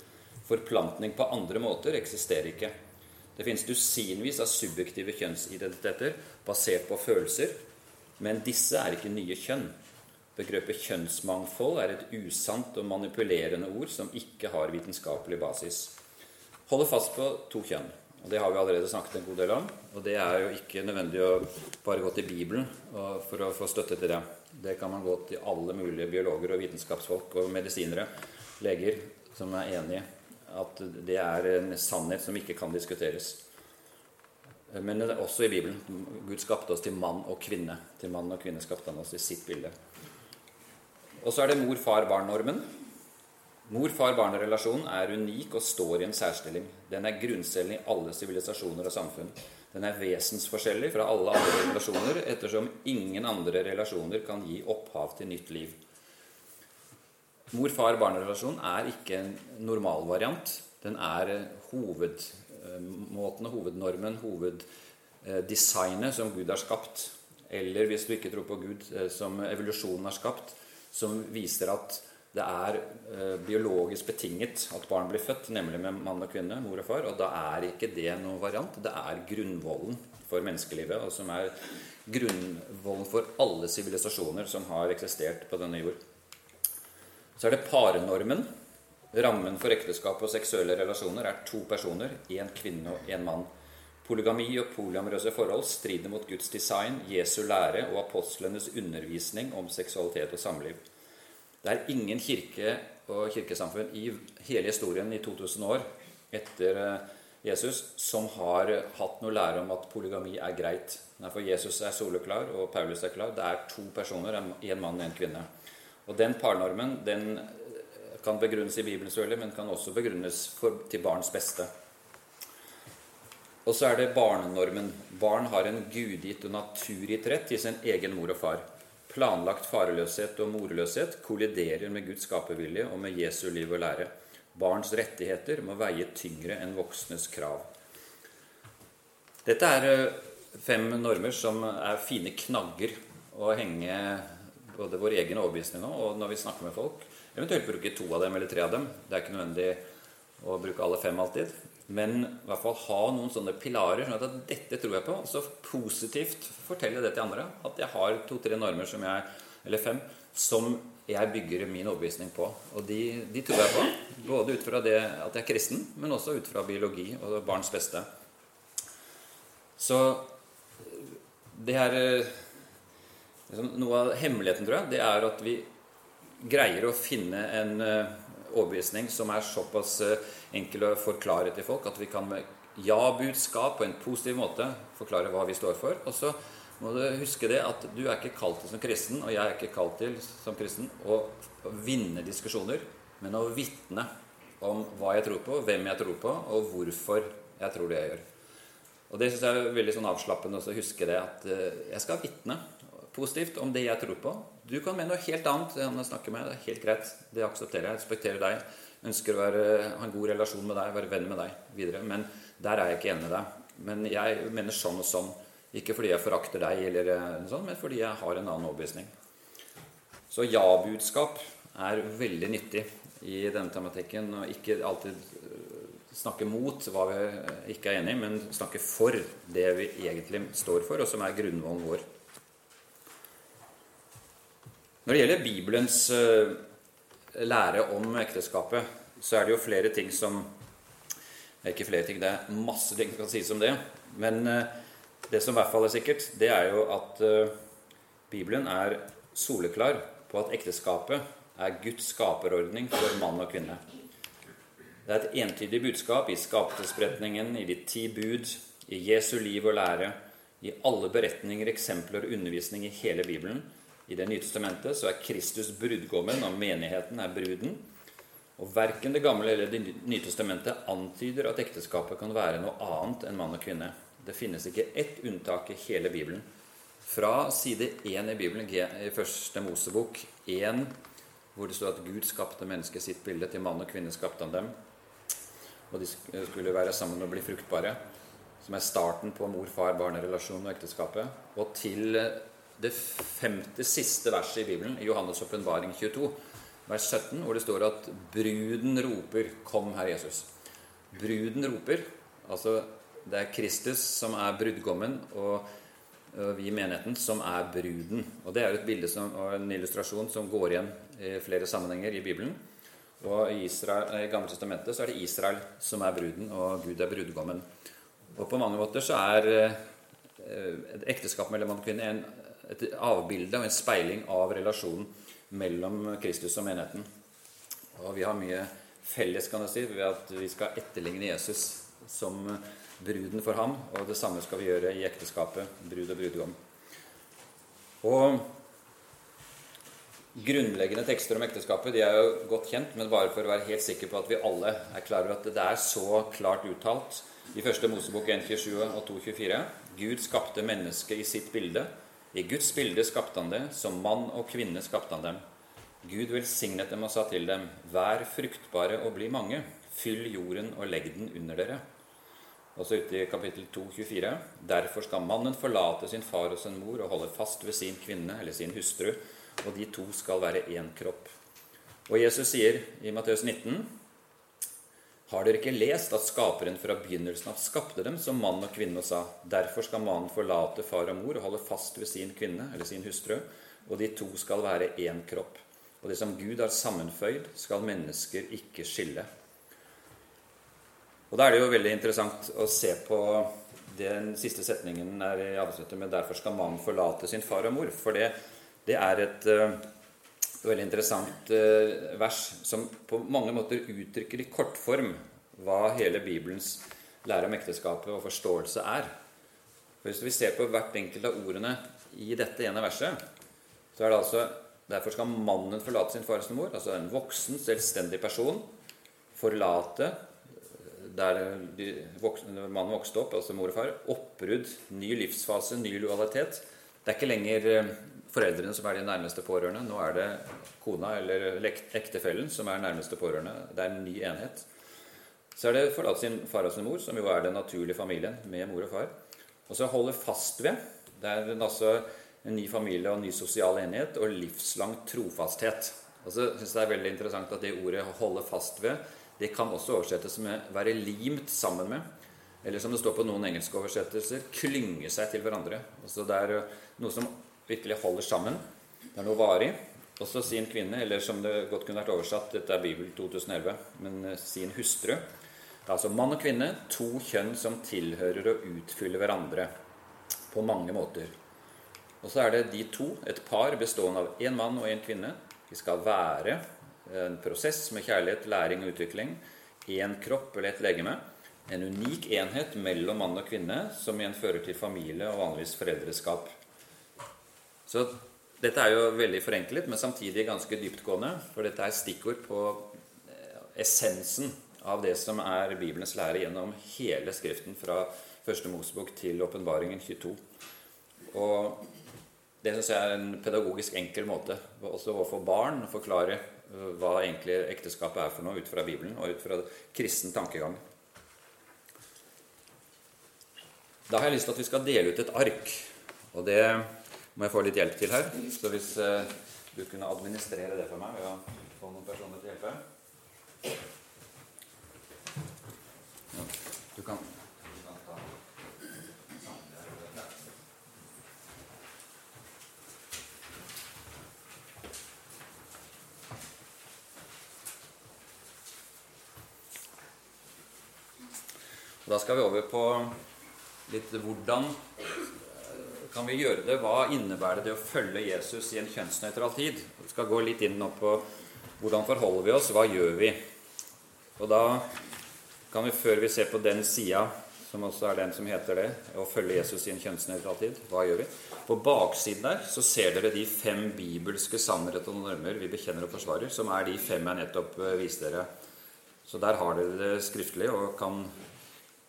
Forplantning på andre måter eksisterer ikke. Det finnes dusinvis av subjektive kjønnsidentiteter basert på følelser, men disse er ikke nye kjønn. Begrepet kjønnsmangfold er et usant og manipulerende ord som ikke har vitenskapelig basis. Holder fast på to kjønn. og Det har vi allerede snakket en god del om. Og det er jo ikke nødvendig å bare gå til Bibelen for å få støtte til det. Det kan man gå til alle mulige biologer og vitenskapsfolk og medisinere, leger, som er enige at det er en sannhet som ikke kan diskuteres. Men det er også i Bibelen. Gud skapte oss til mann og kvinne. Til mann og kvinne skapte han oss i sitt bilde. Og så er det mor-far-barn-normen. Mor-far-barn-relasjonen er unik og står i en særstilling. Den er grunncellen i alle sivilisasjoner og samfunn. Den er vesensforskjellig fra alle andre relasjoner, ettersom ingen andre relasjoner kan gi opphav til nytt liv. Mor-far-barn-relasjon er ikke en normalvariant. Den er eh, hovedmåten hovednormen, hoveddesignet som Gud har skapt. Eller hvis du ikke tror på Gud, eh, som evolusjonen har skapt, som viser at det er eh, biologisk betinget at barn blir født, nemlig med mann og kvinne, mor og far. Og da er ikke det noen variant. Det er grunnvollen for menneskelivet, og som er grunnvollen for alle sivilisasjoner som har eksistert på denne jord. Så er det parenormen. Rammen for ekteskap og seksuelle relasjoner er to personer, én kvinne og én mann. Polygami og polyamorøse forhold strider mot Guds design, Jesu lære og apostlenes undervisning om seksualitet og samliv. Det er ingen kirke og kirkesamfunn i hele historien i 2000 år etter eh, Jesus som har hatt noe lære om at polygami er greit. For Jesus er soleklar, og Paulus er klar. Det er to personer, en mann og en kvinne. Og den parnormen den kan begrunnes i Bibelen, selvfølgelig, men kan også begrunnes for, til barns beste. Og så er det barnenormen. Barn har en gudgitt og naturgitt rett til sin egen mor og far. Planlagt fareløshet og morløshet kolliderer med Guds skapervilje og med Jesu liv og lære. Barns rettigheter må veie tyngre enn voksnes krav. Dette er eh, fem normer som er fine knagger å henge både vår egen overbevisning og når vi snakker med folk. Eventuelt bruke to av dem eller tre av dem. Det er ikke nødvendig å bruke alle fem alltid. Men i hvert fall ha noen sånne pilarer. sånn at dette tror jeg på. Og så positivt fortelle det til andre. At jeg har to-tre normer som jeg, eller fem som jeg bygger min overbevisning på. Og de, de tror jeg på. Både ut fra det at jeg er kristen, men også ut fra biologi og barns beste. Så det her liksom, Noe av hemmeligheten, tror jeg, det er at vi greier å finne en uh, overbevisning som er såpass uh, enkel å forklare til folk at vi kan med ja-budskap på en positiv måte forklare hva vi står for. Og så må du huske det at du er ikke kalt til som kristen, og jeg er ikke kalt til som kristen å vinne diskusjoner, men å vitne om hva jeg tror på, hvem jeg tror på, og hvorfor jeg tror det jeg gjør. Og Det syns jeg er veldig sånn avslappende å huske det at uh, jeg skal vitne positivt om det jeg tror på. Du kan mene noe helt annet enn å snakke med. Det er helt greit. Det aksepterer jeg. Respekterer deg. Ønsker å være, ha en god relasjon med deg, være venn med deg videre. Men der er jeg ikke enig med deg. Men jeg mener sånn og sånn. Ikke fordi jeg forakter deg, eller noe sånt, men fordi jeg har en annen overbevisning. Så ja-budskap er veldig nyttig i denne tematikken. Og ikke alltid snakke mot hva vi ikke er enig i, men snakke for det vi egentlig står for, og som er grunnvollen vår. Når det gjelder Bibelens uh, lære om ekteskapet, så er det jo flere ting som Ikke flere ting, det er masse ting som kan sies om det. Men uh, det som i hvert fall er sikkert, det er jo at uh, Bibelen er soleklar på at ekteskapet er Guds skaperordning for mann og kvinne. Det er et entydig budskap i skapelsesberetningen, i de ti bud, i Jesu liv og lære, i alle beretninger, eksempler og undervisning i hele Bibelen i Det nye testamentet så er Kristus brudgommen, og menigheten er bruden. Og Verken Det gamle eller Det nye testamentet antyder at ekteskapet kan være noe annet enn mann og kvinne. Det finnes ikke ett unntak i hele Bibelen. Fra side 1 i Bibelen, i første Mosebok 1, hvor det står at Gud skapte mennesket sitt bilde, til mann og kvinne skapte han dem. Og de skulle være sammen og bli fruktbare. Som er starten på mor-far-barn-relasjonen og ekteskapet. Og til det femte siste verset i Bibelen, i Johannes' åpenbaring 22, vers 17, hvor det står at 'bruden roper, kom, Herre Jesus'. Bruden roper. Altså, det er Kristus som er brudgommen, og vi i menigheten som er bruden. Og Det er et bilde som, og en illustrasjon som går igjen i flere sammenhenger i Bibelen. Og I, Israel, i Gamle testamentet så er det Israel som er bruden, og Gud er brudgommen. Og På mange måter så er eh, et ekteskap mellom mann og kvinne en et avbilde og en speiling av relasjonen mellom Kristus og menigheten. Og vi har mye felles kan jeg si, ved at vi skal etterligne Jesus som bruden for ham. Og det samme skal vi gjøre i ekteskapet, brud og brudgom. Og Grunnleggende tekster om ekteskapet de er jo godt kjent, men bare for å være helt sikker på at vi alle er klar over at det er så klart uttalt i første Mosebok 1.27 og 2.24 Gud skapte mennesket i sitt bilde. I Guds bilde skapte han det, som mann og kvinne skapte han dem. Gud velsignet dem og sa til dem, vær fruktbare og bli mange, fyll jorden og legg den under dere. Og så ute i kapittel 2, 24. Derfor skal mannen forlate sin far og sin mor og holde fast ved sin kvinne eller sin hustru, og de to skal være én kropp. Og Jesus sier i Matteus 19.: har dere ikke lest at Skaperen fra begynnelsen av skapte dem som mann og kvinne og sa:" Derfor skal mannen forlate far og mor og holde fast ved sin kvinne eller sin hustru, og de to skal være én kropp. Og det som Gud har sammenføyd, skal mennesker ikke skille. Og Da er det jo veldig interessant å se på den siste setningen er i avsnittet med 'Derfor skal mannen forlate sin far og mor'. For det, det er et uh, veldig interessant uh, vers som på mange måter uttrykker i kortform hva hele Bibelens lære om ekteskapet og forståelse er. For Hvis vi ser på hvert enkelt av ordene i dette ene verset, så er det altså Derfor skal mannen forlate sin far og sin mor, altså en voksen, selvstendig person, forlate der de voksne, mannen vokste opp, altså mor og far. Oppbrudd, ny livsfase, ny lojalitet. Det er ikke lenger eh, foreldrene som er de nærmeste pårørende. Nå er det kona eller ektefellen som er nærmeste pårørende. Det er en ny enhet. Så er det forlate sin far og sin mor, som jo er den naturlige familien med mor og far. Og så holde fast ved. Det er altså en ny familie og en ny sosial enhet og livslang trofasthet. Og så synes jeg Det er veldig interessant at det ordet 'holde fast ved' det kan også oversettes med 'være limt sammen med'. Eller som det står på noen engelske oversettelser 'klynge seg til hverandre'. Altså Det er noe som virkelig holder sammen. Det er noe varig. Og så sin kvinne, eller som det godt kunne vært oversatt, dette er Bibel 2011, men sin hustru. Det er altså mann og kvinne, to kjønn som tilhører og utfyller hverandre på mange måter. Og så er det de to, et par bestående av én mann og én kvinne. De skal være en prosess med kjærlighet, læring og utvikling. Én kropp eller et legeme. En unik enhet mellom mann og kvinne som igjen fører til familie og vanligvis foreldreskap. Så dette er jo veldig forenklet, men samtidig ganske dyptgående. For dette er stikkord på eh, essensen av det som er Bibelens lære gjennom hele Skriften fra første Mosebok til åpenbaringen 22. Og det syns jeg er en pedagogisk enkel måte også overfor barn å forklare øh, hva egentlig ekteskapet er for noe ut fra Bibelen og ut fra kristen tankegang. Da har jeg lyst til at vi skal dele ut et ark. Og det må jeg få litt hjelp til her. Så hvis uh, du kunne administrere det for meg ved å få noen personer til å hjelpe ja, Du kan Og Da skal vi over på litt hvordan kan vi gjøre det? Hva innebærer det å følge Jesus i en kjønnsnøytral tid? Vi skal gå litt inn på hvordan forholder vi oss, hva gjør vi? Og da kan vi, før vi ser på den sida, som også er den som heter det, å følge Jesus i en kjønnsnøytral tid, hva gjør vi? På baksiden der så ser dere de fem bibelske sannheter og normer vi bekjenner og forsvarer, som er de fem jeg nettopp eh, viste dere. Så der har dere det skriftlig og kan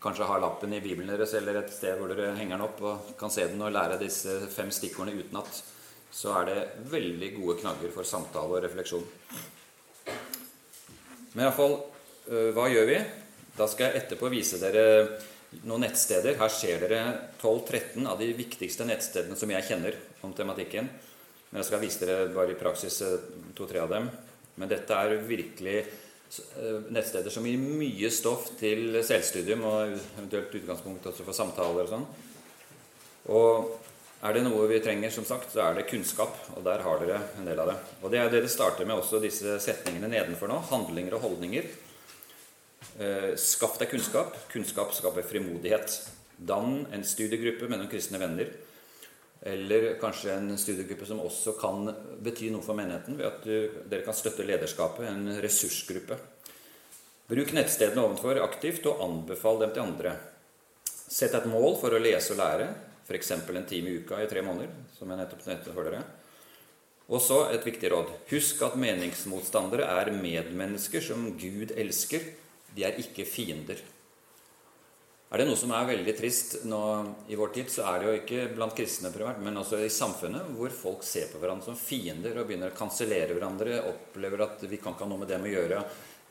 kanskje har lappen i Bibelen deres eller et sted hvor dere henger den opp og kan se den og lære disse fem stikkordene utenat, så er det veldig gode knagger for samtale og refleksjon. Men iallfall øh, hva gjør vi? Da skal jeg etterpå vise dere noen nettsteder. Her ser dere 12-13 av de viktigste nettstedene som jeg kjenner om tematikken. Men jeg skal vise dere bare i praksis øh, to-tre av dem. Men dette er virkelig nettsteder som gir mye stoff til selvstudium og eventuelt utgangspunkt også for samtaler og sånn. Og er det noe vi trenger, som sagt, så er det kunnskap. Og der har dere en del av det. Og det er det det starter med også disse setningene nedenfor nå. Handlinger og holdninger. Eh, skaff deg kunnskap. Kunnskap skaper frimodighet. Dann en studiegruppe med noen kristne venner. Eller kanskje en studiegruppe som også kan bety noe for menigheten ved at du, dere kan støtte lederskapet, en ressursgruppe. Bruk nettstedene ovenfor aktivt, og anbefal dem til andre. Sett et mål for å lese og lære, f.eks. en time i uka i tre måneder. som jeg nettopp nevnte for dere. Og så et viktig råd. Husk at meningsmotstandere er medmennesker som Gud elsker. De er ikke fiender. Er det noe som er veldig trist nå i vår tid, så er det jo ikke blant kristne primært, men også i samfunnet, hvor folk ser på hverandre som fiender og begynner å kansellere hverandre, opplever at vi kan ikke ha noe med dem å gjøre.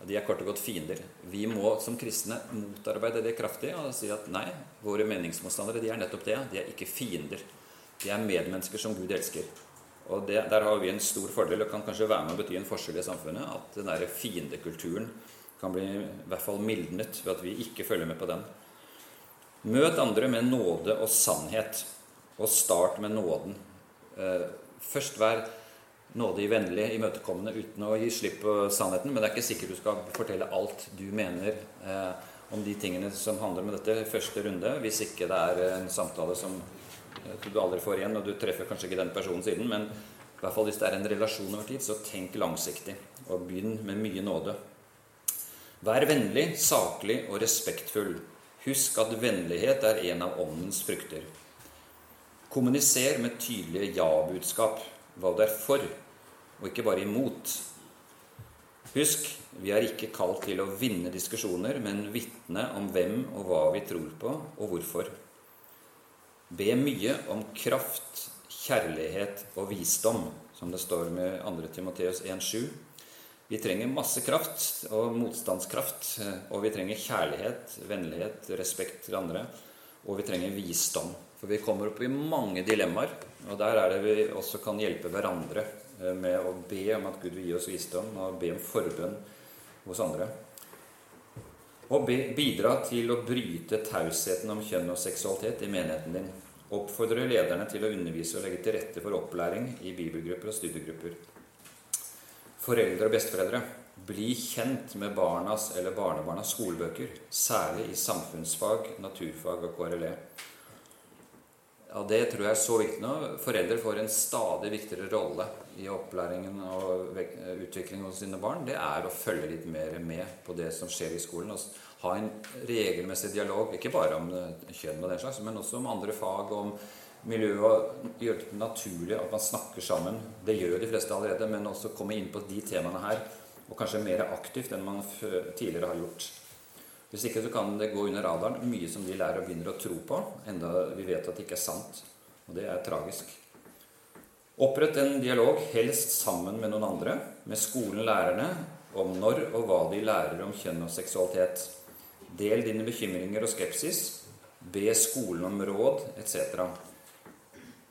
De er kort og godt fiender. Vi må som kristne motarbeide det kraftig og si at nei, våre meningsmotstandere de er nettopp det. De er ikke fiender. De er medmennesker som Gud elsker. Og det, Der har vi en stor fordel og kan kanskje være med å bety en forskjell i samfunnet. At den der fiendekulturen kan bli i hvert fall mildnet ved at vi ikke følger med på den. Møt andre med nåde og sannhet, og start med nåden. Eh, først vær nådig, vennlig, imøtekommende uten å gi slipp på sannheten. Men det er ikke sikkert du skal fortelle alt du mener eh, om de tingene som handler om dette første runde, hvis ikke det er en samtale som eh, du aldri får igjen, og du treffer kanskje ikke den personen siden. Men i hvert fall hvis det er en relasjon over tid, så tenk langsiktig, og begynn med mye nåde. Vær vennlig, saklig og respektfull. Husk at vennlighet er en av åndens frukter. Kommuniser med tydelige ja-budskap, hva du er for, og ikke bare imot. Husk, vi er ikke kalt til å vinne diskusjoner, men vitne om hvem og hva vi tror på, og hvorfor. Be mye om kraft, kjærlighet og visdom, som det står med 2. Timoteus 1,7. Vi trenger masse kraft og motstandskraft, og vi trenger kjærlighet, vennlighet, respekt til andre, og vi trenger visdom. For vi kommer opp i mange dilemmaer, og der er det vi også kan hjelpe hverandre eh, med å be om at Gud vil gi oss visdom, og be om forbønn hos andre. Og bidra til å bryte tausheten om kjønn og seksualitet i menigheten din. Oppfordre lederne til å undervise og legge til rette for opplæring i bibelgrupper og studiegrupper. Foreldre og besteforeldre, bli kjent med barnas eller barnebarnas skolebøker, særlig i samfunnsfag, naturfag og KRLE. Ja, Det tror jeg er så viktig nå. Foreldre får en stadig viktigere rolle i opplæringen og utviklingen hos sine barn. Det er å følge litt mer med på det som skjer i skolen. Og ha en regelmessig dialog, ikke bare om kjønn og den slags, men også om andre fag, om miljø. Og gjøre det naturlig at man snakker sammen. Det gjør de fleste allerede, men også komme inn på de temaene her. Og kanskje mer aktivt enn man tidligere har gjort. Hvis ikke så kan det gå under radaren mye som de lærer og begynner å tro på, enda vi vet at det ikke er sant. Og det er tragisk. Opprett en dialog, helst sammen med noen andre, med skolen, lærerne, om når og hva de lærer om kjønn og seksualitet. Del dine bekymringer og skepsis. Be skolen om råd, etc.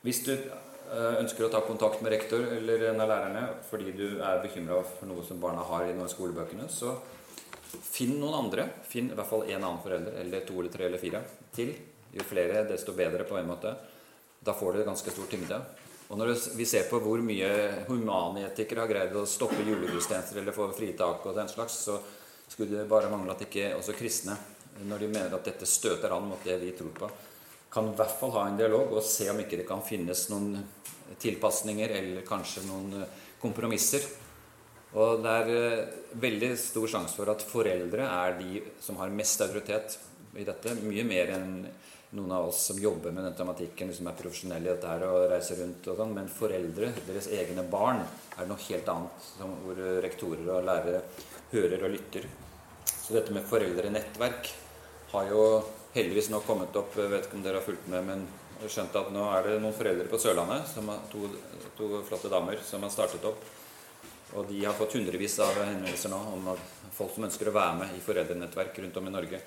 Hvis du eh, ønsker å ta kontakt med rektor eller en av lærerne fordi du er bekymra for noe som barna har i noen skolebøkene, så Finn noen andre. Finn i hvert fall én annen forelder, eller to eller tre eller fire til. Jo flere, desto bedre på en måte. Da får du ganske stor tyngde. Og når vi ser på hvor mye humanetikere har greid å stoppe julegudstjenester eller få fritak og den slags, så skulle det bare mangle at ikke også kristne, når de mener at dette støter an mot det vi tror på, kan i hvert fall ha en dialog og se om ikke det kan finnes noen tilpasninger eller kanskje noen kompromisser og det er eh, veldig stor sjanse for at foreldre er de som har mest autoritet i dette. Mye mer enn noen av oss som jobber med den tematikken, som er profesjonelle i dette her og reiser rundt og sånn. Men foreldre, deres egne barn, er noe helt annet. Hvor rektorer og lærere hører og lytter. Så dette med foreldrenettverk har jo heldigvis nå kommet opp. Vet ikke om dere har fulgt med, men skjønt at nå er det noen foreldre på Sørlandet, har to, to flotte damer, som har startet opp og de har fått hundrevis av henvendelser nå om folk som ønsker å være med i foreldrenettverk rundt om i Norge.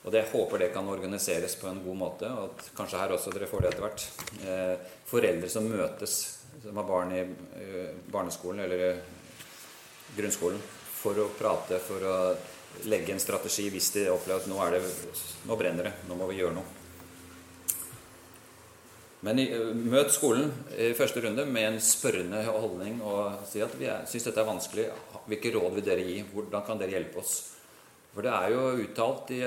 Og det, jeg håper det kan organiseres på en god måte, og at kanskje her også dere får det etter hvert. Eh, foreldre som møtes, som har barn i eh, barneskolen eller eh, grunnskolen, for å prate, for å legge en strategi hvis de opplever at nå, det, nå brenner det, nå må vi gjøre noe. Men møt skolen i første runde med en spørrende holdning og si at vi syns dette er vanskelig. Hvilke råd vil dere gi? Hvordan kan dere hjelpe oss? For det er jo uttalt i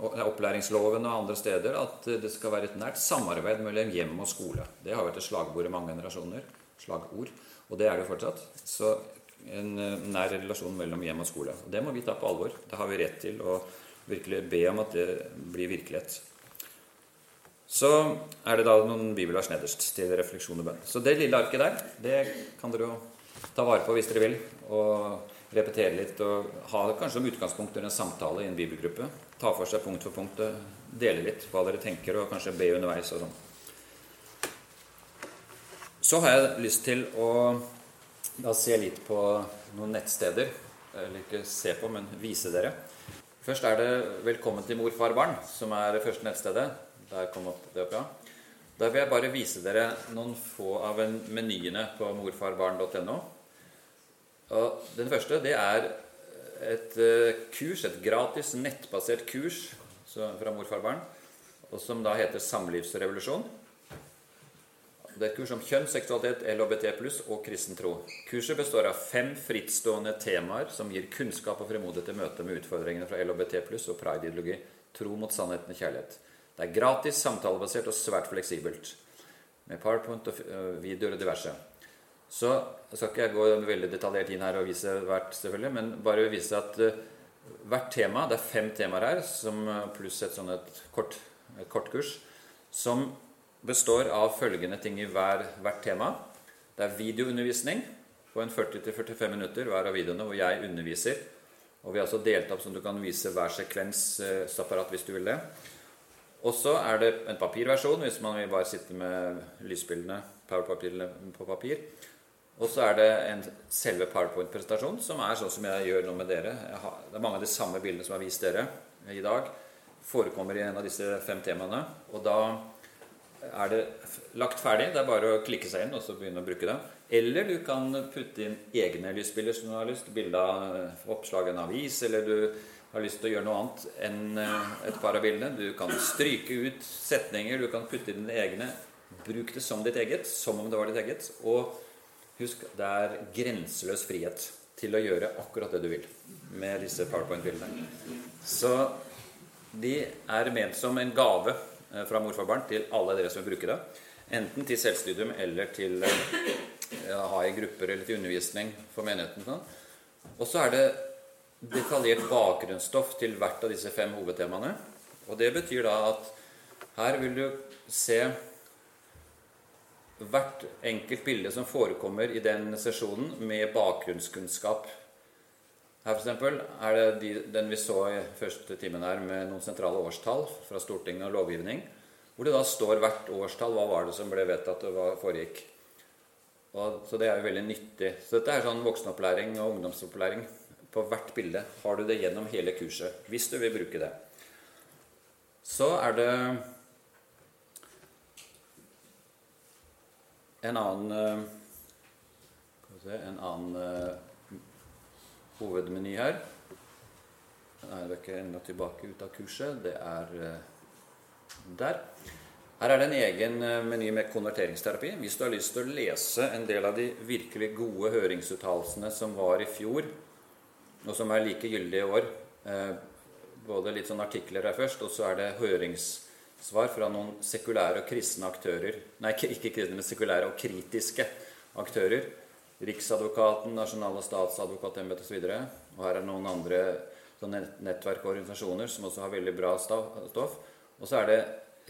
opplæringsloven og andre steder at det skal være et nært samarbeid mellom hjem og skole. Det har vært et slagord i mange generasjoner. Slagord. Og det er det fortsatt. Så en nær relasjon mellom hjem og skole. Og det må vi ta på alvor. Det har vi rett til å virkelig be om at det blir virkelighet. Så er det da noen bibelvers nederst til refleksjon og bønn. Så det lille arket der, det kan dere jo ta vare på hvis dere vil. Og repetere litt og ha det kanskje som utgangspunkt under en samtale i en bibelgruppe. Ta for seg punkt for punkt, dele litt hva dere tenker, og kanskje be underveis og sånn. Så har jeg lyst til å da ser jeg litt på noen nettsteder. Eller ikke se på, men vise dere. Først er det 'Velkommen til mor, far, barn', som er det første nettstedet. Der kom det opp, ja. Da vil jeg bare vise dere noen få av menyene på morfarbarn.no. Den første det er et eh, kurs, et gratis nettbasert kurs fra morfarbarn, som da heter Samlivsrevolusjon. Det er et kurs om kjønn, seksualitet, LHBT pluss og kristen tro. Kurset består av fem frittstående temaer som gir kunnskap og fremodighet i møte med utfordringene fra LHBT pluss og pride-ideologi. Tro mot sannheten og kjærlighet. Det er gratis, samtalebasert og svært fleksibelt. Med PowerPoint og øh, videoer og diverse. Så skal ikke jeg gå veldig detaljert inn her og vise hvert, selvfølgelig, men bare vise at uh, hvert tema Det er fem temaer her, som, øh, pluss et sånn et kort, et kortkurs, som består av følgende ting i hver, hvert tema. Det er videoundervisning på en 40-45 minutter hver av videoene hvor jeg underviser. Og vi har også delt opp sånn du kan vise hver sekvens eh, separat hvis du vil det. Og så er det en papirversjon hvis man vil bare sitte med lysbildene på papir. Og så er det en selve powerpoint-presentasjon, som er sånn som jeg gjør nå med dere. Har, det er mange av de samme bildene som jeg har vist dere i dag. Forekommer i en av disse fem temaene. Og da er det lagt ferdig. Det er bare å klikke seg inn og så begynne å bruke det. Eller du kan putte inn egne lysbilder som du har lyst. Bilde av oppslag i en avis, eller du har lyst til å gjøre noe annet enn eh, et par av bildene. Du kan stryke ut setninger, du kan putte inn dine egne. Bruk det som ditt eget, som om det var ditt eget. Og husk, det er grenseløs frihet til å gjøre akkurat det du vil med disse PowerPoint-bildene. Så de er ment som en gave eh, fra morfar barn til alle dere som vil bruke det. Enten til selvstudium eller til eh, å ha i grupper eller til undervisning for menigheten. Sånn. Og så er det detaljert bakgrunnsstoff til hvert av disse fem hovedtemaene. Og det betyr da at her vil du se hvert enkelt bilde som forekommer i den sesjonen, med bakgrunnskunnskap. Her eksempel, er det de, den vi så i første timen her, med noen sentrale årstall fra Stortinget og lovgivning, hvor det da står hvert årstall. Hva var det som ble vedtatt, og hva foregikk? Og, så det er jo veldig nyttig. Så dette er sånn voksenopplæring og ungdomsopplæring på hvert bilde. Har du det gjennom hele kurset, hvis du vil bruke det. Så er det en annen se, En annen uh, hovedmeny her. Nei, er ikke ennå tilbake ut av kurset. Det er uh, der. Her er det en egen uh, meny med konverteringsterapi. Hvis du har lyst til å lese en del av de virkelig gode høringsuttalelsene som var i fjor, og som er like gyldige i år Både litt sånn artikler her først, og så er det høringssvar fra noen sekulære og kristne aktører. Nei, ikke kristne, men sekulære og kritiske aktører. Riksadvokaten, Nasjonale statsadvokatembetet osv. Og, og her er noen andre nettverk og organisasjoner som også har veldig bra stoff. Og så er det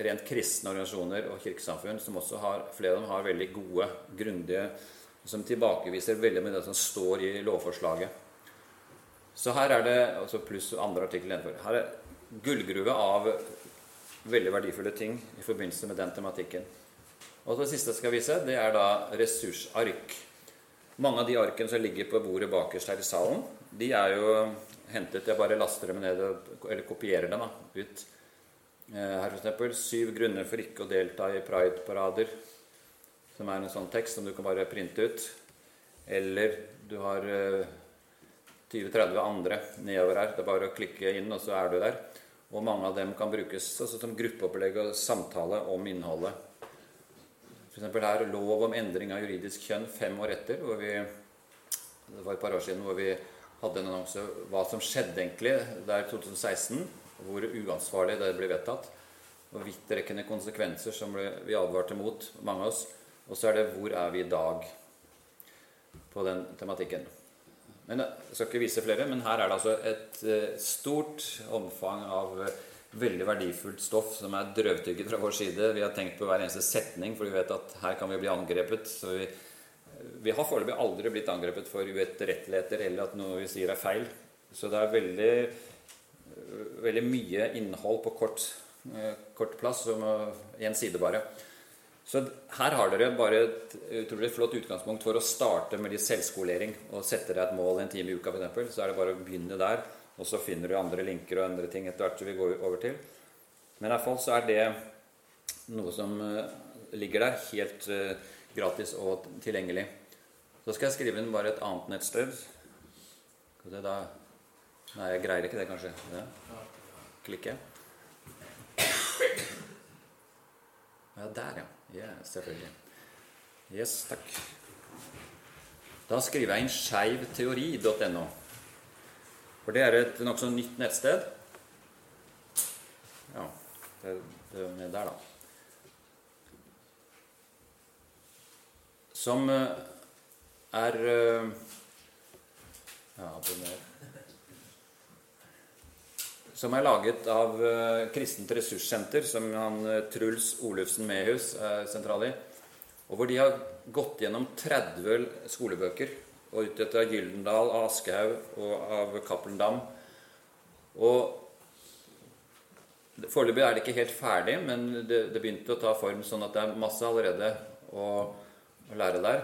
rent kristne organisasjoner og kirkesamfunn som også har flere av dem har veldig gode, grundige Som tilbakeviser veldig med det som står i lovforslaget. Så her er det altså pluss andre artikler nedenfor. Her er gullgruve av veldig verdifulle ting i forbindelse med den tematikken. Og det siste jeg skal vise, det er da ressursark. Mange av de arkene som ligger på bordet bakerst her i salen, de er jo hentet Jeg bare laster dem ned eller kopierer dem da, ut. Eh, her f.eks.: Syv grunner for ikke å delta i pride-parader. Som er en sånn tekst som du kan bare printe ut. Eller du har eh, 20-30 andre nedover her. Det er bare å klikke inn, og så er du der. Og mange av dem kan brukes altså, som gruppeopplegg og samtale om innholdet. F.eks. her lov om endring av juridisk kjønn fem år etter. hvor vi, Det var et par år siden hvor vi hadde en annonse hva som skjedde egentlig. Det er 2016. Hvor uansvarlig det ble vedtatt. Og vidtrekkende konsekvenser som vi advarte mot, mange av oss. Og så er det 'Hvor er vi i dag?' på den tematikken. Men Jeg skal ikke vise flere, men her er det altså et eh, stort omfang av eh, veldig verdifullt stoff som er drøvtygget fra vår side. Vi har tenkt på hver eneste setning, for vi vet at her kan vi bli angrepet. Så vi, vi har foreløpig aldri blitt angrepet for uetterretteligheter eller at noe vi sier er feil. Så det er veldig, veldig mye innhold på kort, eh, kort plass, som én side bare. Så her har dere bare et utrolig flott utgangspunkt for å starte med litt selvskolering. Og sette deg et mål en time i uka, f.eks. Så er det bare å begynne der. Og så finner du andre linker og andre ting etter hvert som vi går over til. Men i hvert fall så er det noe som eh, ligger der, helt uh, gratis og tilgjengelig. Så skal jeg skrive inn bare et annet nettsted. Det da Nei, jeg greier ikke det, kanskje. Ja. Klikke. Ja, der, ja. Ja, selvfølgelig. Yes, takk. Da skriver jeg inn skeivteori.no. For det er et nokså nytt nettsted. Ja, det, det er med der, da. Som eh, er eh, Ja, abonner som er laget av uh, Kristent Ressurssenter, som han Truls Olufsen Mehus er sentral i. Og hvor de har gått gjennom 30 skolebøker. Og ut etter Gyldendal, Aschehoug og av Cappelen Dam. Og Foreløpig er det ikke helt ferdig, men det, det, begynte å ta form sånn at det er masse allerede å, å lære der.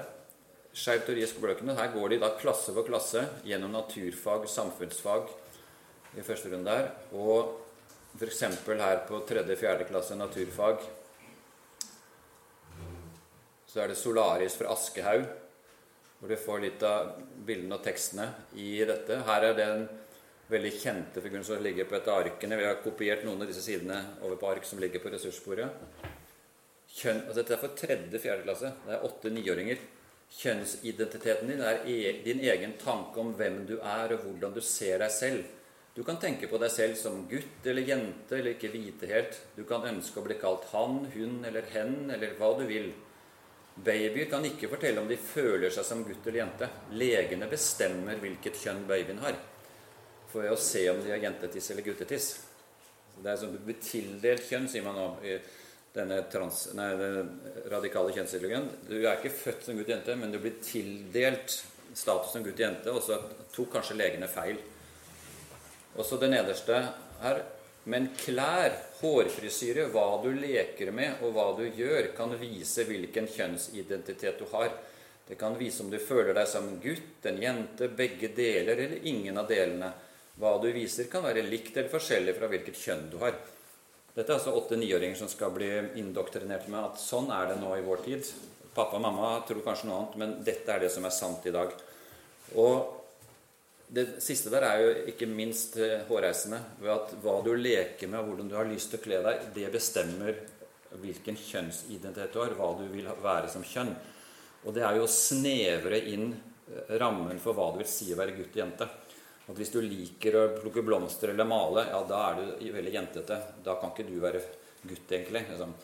Skeiv teori i skolebøkene. Her går de da klasse for klasse gjennom naturfag, samfunnsfag i første runde der. Og f.eks. her på tredje-fjerde klasse naturfag så er det Solaris fra Aschehoug, hvor du får litt av bildene og tekstene i dette. Her er den veldig kjente figuren som ligger på et av arkene. Vi har kopiert noen av disse sidene over på ark som ligger på ressursbordet. Kjønn, altså dette er for tredje-fjerde klasse. Det er åtte-niåringer. Kjønnsidentiteten din er e din egen tanke om hvem du er, og hvordan du ser deg selv. Du kan tenke på deg selv som gutt eller jente, eller ikke vite helt. Du kan ønske å bli kalt han, hun eller hen, eller hva du vil. Babyer kan ikke fortelle om de føler seg som gutt eller jente. Legene bestemmer hvilket kjønn babyen har, for å se om de har jentetiss eller guttetiss. Det er som blir tildelt kjønn, sier man nå i denne, trans, nei, den radikale kjønnsideologien. Du er ikke født som gutt-jente, men du blir tildelt status som gutt-jente, og så tok kanskje legene feil. Og så det nederste her men klær, hårfrisyre, hva du leker med og hva du gjør, kan vise hvilken kjønnsidentitet du har. Det kan vise om du føler deg som en gutt, en jente, begge deler eller ingen av delene. Hva du viser, kan være likt eller forskjellig fra hvilket kjønn du har. Dette er altså åtte-niåringer som skal bli indoktrinert med at sånn er det nå i vår tid. Pappa og mamma tror kanskje noe annet, men dette er det som er sant i dag. Og det siste der er jo ikke minst eh, hårreisende. Ved at hva du leker med, og hvordan du har lyst til å kle deg, det bestemmer hvilken kjønnsidentitet du har, hva du vil være som kjønn. Og det er jo å snevre inn eh, rammen for hva det vil si å være gutt og jente. At hvis du liker å plukke blomster eller male, ja, da er du veldig jentete. Da kan ikke du være gutt, egentlig. Liksom.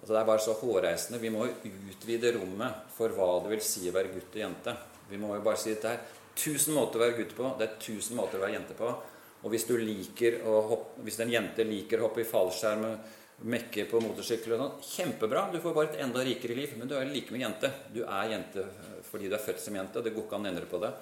Altså, det er bare så hårreisende. Vi må jo utvide rommet for hva det vil si å være gutt og jente. Vi må jo bare si dette her tusen måter å være gutt på, det er tusen måter å være jente på. Og hvis, du liker å hoppe, hvis en jente liker å hoppe i fallskjerm, mekke på motorsykkel og sånn, kjempebra. Du får bare et enda rikere liv. Men du er like med jente. Du er jente fordi du er født som jente. Det går ikke an å endre på det.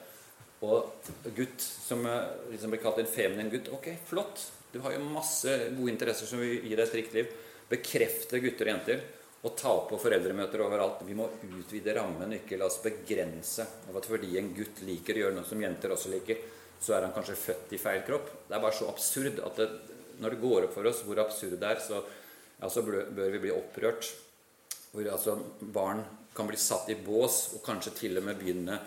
Og gutt som liksom blir kalt en feminin gutt, ok, flott. Du har jo masse gode interesser som vil gi deg et rikt liv. Bekrefte gutter og jenter og ta på foreldremøter overalt. Vi må utvide rammen, ikke la oss begrense av at fordi en gutt liker å gjøre noe som jenter også liker, så er han kanskje født i feil kropp. Det er bare så absurd at det, når det går opp for oss hvor absurd det er, så altså bør vi bli opprørt. Hvor altså barn kan bli satt i bås og kanskje til og med begynne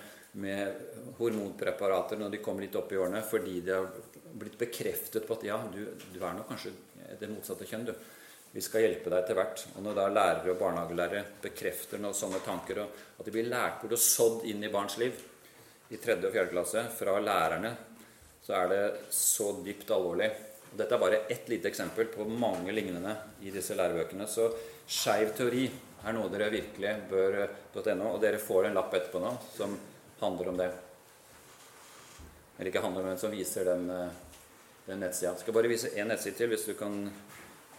med hormonpreparater når de kommer litt opp i årene, fordi de har blitt bekreftet på at ja, du, du er nok kanskje det motsatte kjønn, du. Vi skal hjelpe deg etter hvert. Og når da lærere og barnehagelærere bekrefter noen sånne tanker, og at de blir lært bort og sådd inn i barns liv i tredje og fjerde klasse fra lærerne, så er det så dypt alvorlig. Og dette er bare ett lite eksempel på mange lignende i disse lærebøkene. Så skeiv teori er noe dere virkelig bør .no, og dere får en lapp etterpå nå som handler om det. Eller ikke handler om, men som viser den, den nettsida. Jeg skal bare vise én nettside til, hvis du kan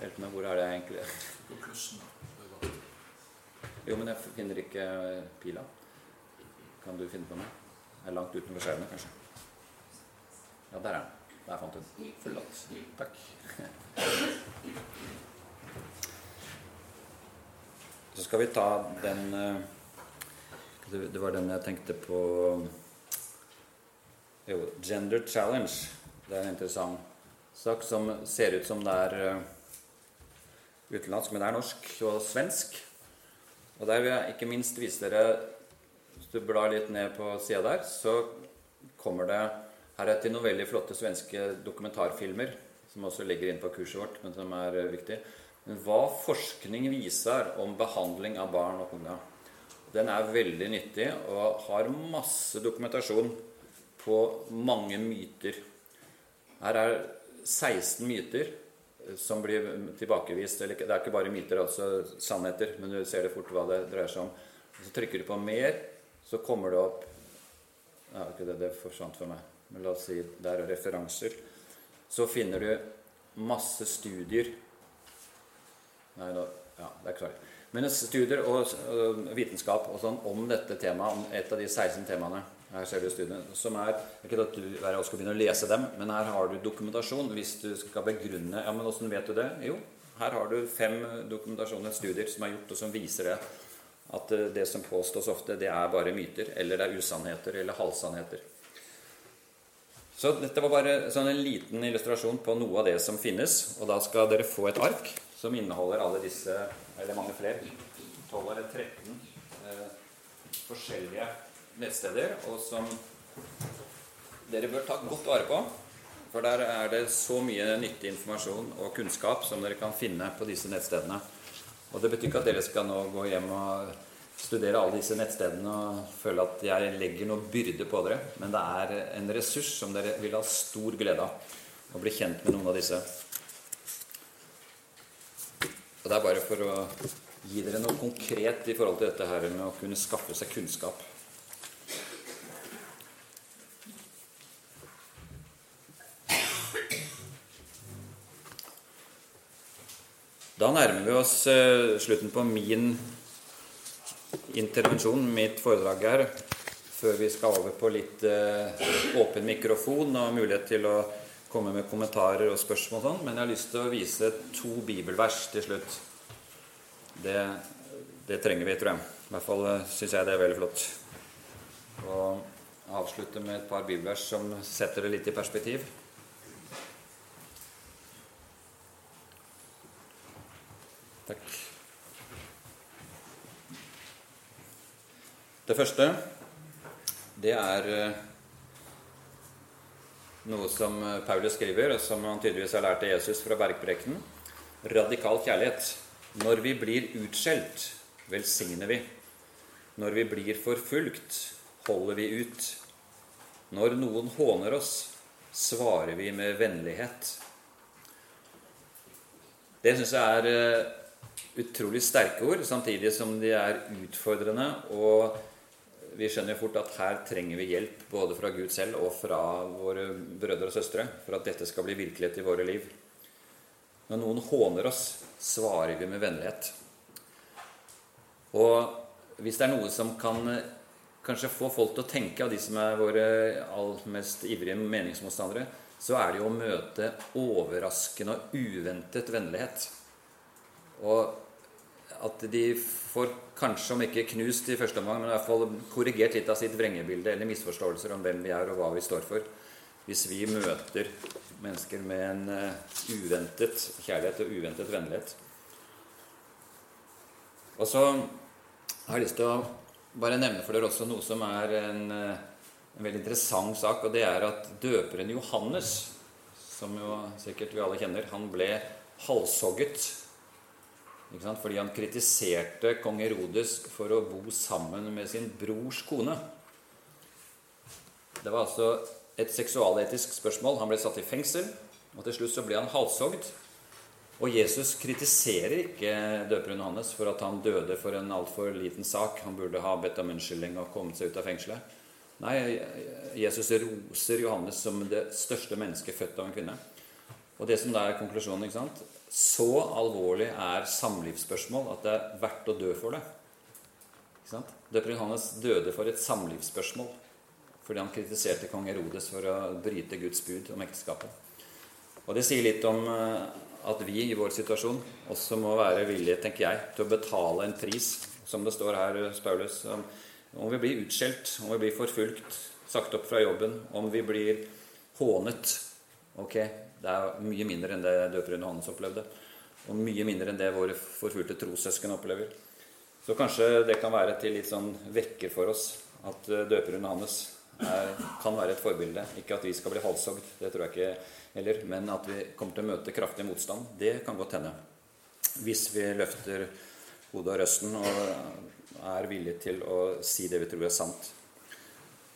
Hjelp meg, hvor er det egentlig På plussen. Jo, men jeg finner ikke pila. Kan du finne på meg? Jeg er langt utenfor skjermen, kanskje. Ja, der er den. Der fant den. Flott. Takk. Så skal vi ta den eh, Det var den jeg tenkte på Jo, Gender Challenge. Det er en interessant sak som ser ut som det er eh, utenlandsk, men det er norsk og svensk. Og der vil jeg ikke minst vise dere Hvis du blar litt ned på sida der, så kommer det her er til noen veldig flotte svenske dokumentarfilmer som også ligger inne på kurset vårt, men som er eh, viktig. Men hva forskning viser om behandling av barn og unge. Den er veldig nyttig og har masse dokumentasjon på mange myter. Her er 16 myter som blir tilbakevist. Eller, det er ikke bare myter, altså sannheter, men du ser det fort hva det dreier seg om. så trykker du på 'mer', så kommer det opp ja, ikke det, det forsvant for meg. Men la oss si det er referanser. Så finner du masse studier Nei, da, ja, det er klart. Men studier og og vitenskap og sånn om dette temaet, om et av de 16 temaene her ser du studiene, som er Ikke at du hver skal begynne å lese dem, men her har du dokumentasjon hvis du skal begrunne Ja, men åssen vet du det? Jo, her har du fem dokumentasjoner, studier, som er gjort, og som viser det. At øh, det som påstås ofte, det er bare myter, eller det er usannheter, eller halvsannheter. Så dette var bare sånn en liten illustrasjon på noe av det som finnes. Og da skal dere få et ark som inneholder alle disse, eller mange flere, 12 eller 13 eh, forskjellige nettsteder, og som dere bør ta godt vare på. For der er det så mye nyttig informasjon og kunnskap som dere kan finne på disse nettstedene. Og det betyr ikke at dere skal nå gå hjem og studere alle disse nettstedene og føle at jeg legger noe byrde på dere, men det er en ressurs som dere vil ha stor glede av. Å bli kjent med noen av disse. Og det er bare for å gi dere noe konkret i forhold til dette her med å kunne skaffe seg kunnskap. Da nærmer vi oss eh, slutten på min intervensjon, mitt foredrag her, før vi skal over på litt eh, åpen mikrofon og mulighet til å komme med kommentarer og spørsmål og sånn. Men jeg har lyst til å vise to bibelvers til slutt. Det, det trenger vi, tror jeg. I hvert fall eh, syns jeg det er veldig flott. Og avslutte med et par bibelvers som setter det litt i perspektiv. Takk. Det første, det er eh, noe som eh, Paulus skriver, og som han tydeligvis har lært av Jesus fra bergprekenen. Radikal kjærlighet. Når vi blir utskjelt, velsigner vi. Når vi blir forfulgt, holder vi ut. Når noen håner oss, svarer vi med vennlighet. Det syns jeg er eh, utrolig sterke ord, samtidig som de er utfordrende. Og vi skjønner fort at her trenger vi hjelp både fra Gud selv og fra våre brødre og søstre for at dette skal bli virkelighet i våre liv. Når noen håner oss, svarer vi med vennlighet. Og hvis det er noe som kan kanskje få folk til å tenke, av de som er våre aller mest ivrige meningsmotstandere, så er det jo å møte overraskende og uventet vennlighet. Og at de får kanskje, om ikke knust i første omgang, men i hvert fall korrigert litt av sitt vrengebilde eller misforståelser om hvem vi er og hva vi står for. Hvis vi møter mennesker med en uh, uventet kjærlighet og uventet vennlighet. Og så har jeg lyst til å bare nevne for dere også noe som er en, uh, en veldig interessant sak, og det er at døperen Johannes, som jo sikkert vi alle kjenner, han ble halshogget fordi han kritiserte kong Herodes for å bo sammen med sin brors kone. Det var altså et seksualetisk spørsmål. Han ble satt i fengsel, og til slutt så ble han halshogd. Og Jesus kritiserer ikke døperen Johannes for at han døde for en altfor liten sak. Han burde ha bedt om unnskyldning og kommet seg ut av fengselet. Nei, Jesus roser Johannes som det største mennesket født av en kvinne. Og det som da er konklusjonen, ikke sant? Så alvorlig er samlivsspørsmål at det er verdt å dø for det. Ikke sant? Døperen Johannes døde for et samlivsspørsmål fordi han kritiserte kong Herodes for å bryte Guds bud om ekteskapet. Og det sier litt om eh, at vi i vår situasjon også må være villige, tenker jeg, til å betale en pris, som det står her, Paulus, om vi blir utskjelt, om vi blir forfulgt, sagt opp fra jobben, om vi blir hånet. Ok, det er mye mindre enn det døperen Johannes opplevde. Og mye mindre enn det våre forfulgte trossøsken opplever. Så kanskje det kan være til litt sånn vekker for oss at eh, døperen Johannes er, kan være et forbilde. Ikke at vi skal bli halshogd, det tror jeg ikke heller. Men at vi kommer til å møte kraftig motstand. Det kan godt hende. Hvis vi løfter hodet og røsten og er villige til å si det vi tror er sant.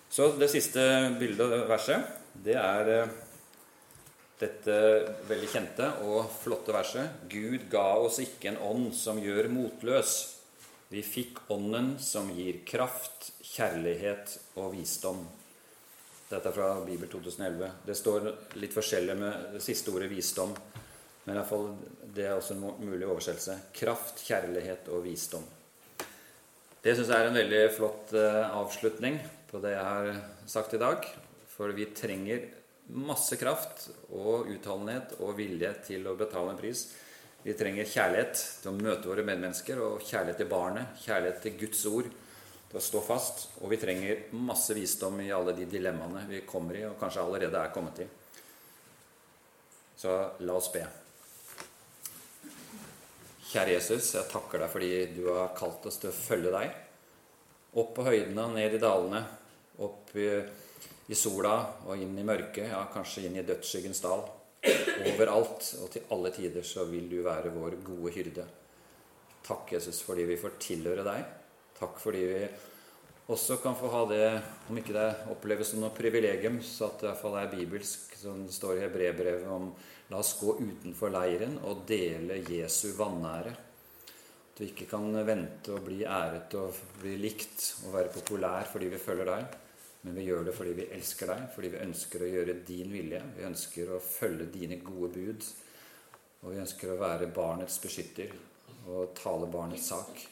Så det siste bildet, verset, det er eh, dette veldig kjente og flotte verset. Gud ga oss ikke en ånd som gjør motløs. Vi fikk ånden som gir kraft, kjærlighet og visdom. Dette er fra Bibel 2011. Det står litt forskjellig med det siste ordet 'visdom'. Men i hvert fall det er også en mulig oversettelse. Kraft, kjærlighet og visdom. Det syns jeg er en veldig flott eh, avslutning på det jeg har sagt i dag. For vi trenger masse kraft og utholdenhet og vilje til å betale en pris. Vi trenger kjærlighet til å møte våre medmennesker, og kjærlighet til barnet, kjærlighet til Guds ord, til å stå fast. Og vi trenger masse visdom i alle de dilemmaene vi kommer i, og kanskje allerede er kommet i. Så la oss be. Kjære Jesus, jeg takker deg fordi du har kalt oss til å følge deg. Opp på høydene og ned i dalene. Opp i, i sola og inn i mørket, ja, kanskje inn i dødsskyggens dal. Overalt og til alle tider så vil du være vår gode hyrde. Takk, Jesus, fordi vi får tilhøre deg. Takk fordi vi også kan få ha det, om ikke det oppleves som noe privilegium, så at det i hvert fall er bibelsk, som det står i hebreerbrevet om La oss gå utenfor leiren og dele Jesu vanære. At vi ikke kan vente å bli æret og bli likt og være populær fordi vi følger deg, men vi gjør det fordi vi elsker deg, fordi vi ønsker å gjøre din vilje. Vi ønsker å følge dine gode bud. Og vi ønsker å være barnets beskytter og tale barnets sak.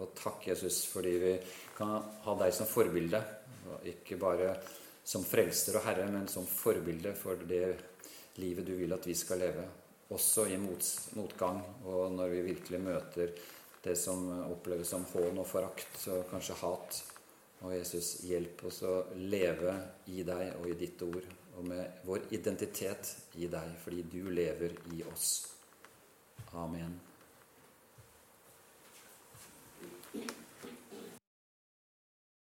Og takk, Jesus, fordi vi kan ha deg som forbilde. Og ikke bare som frelser og herre, men som forbilde for det livet du vil at vi skal leve. Også i motgang, og når vi virkelig møter det som oppleves som hån og forakt og kanskje hat. Og Jesus, hjelp oss å leve i deg og i ditt ord, og med vår identitet i deg, fordi du lever i oss. Amen.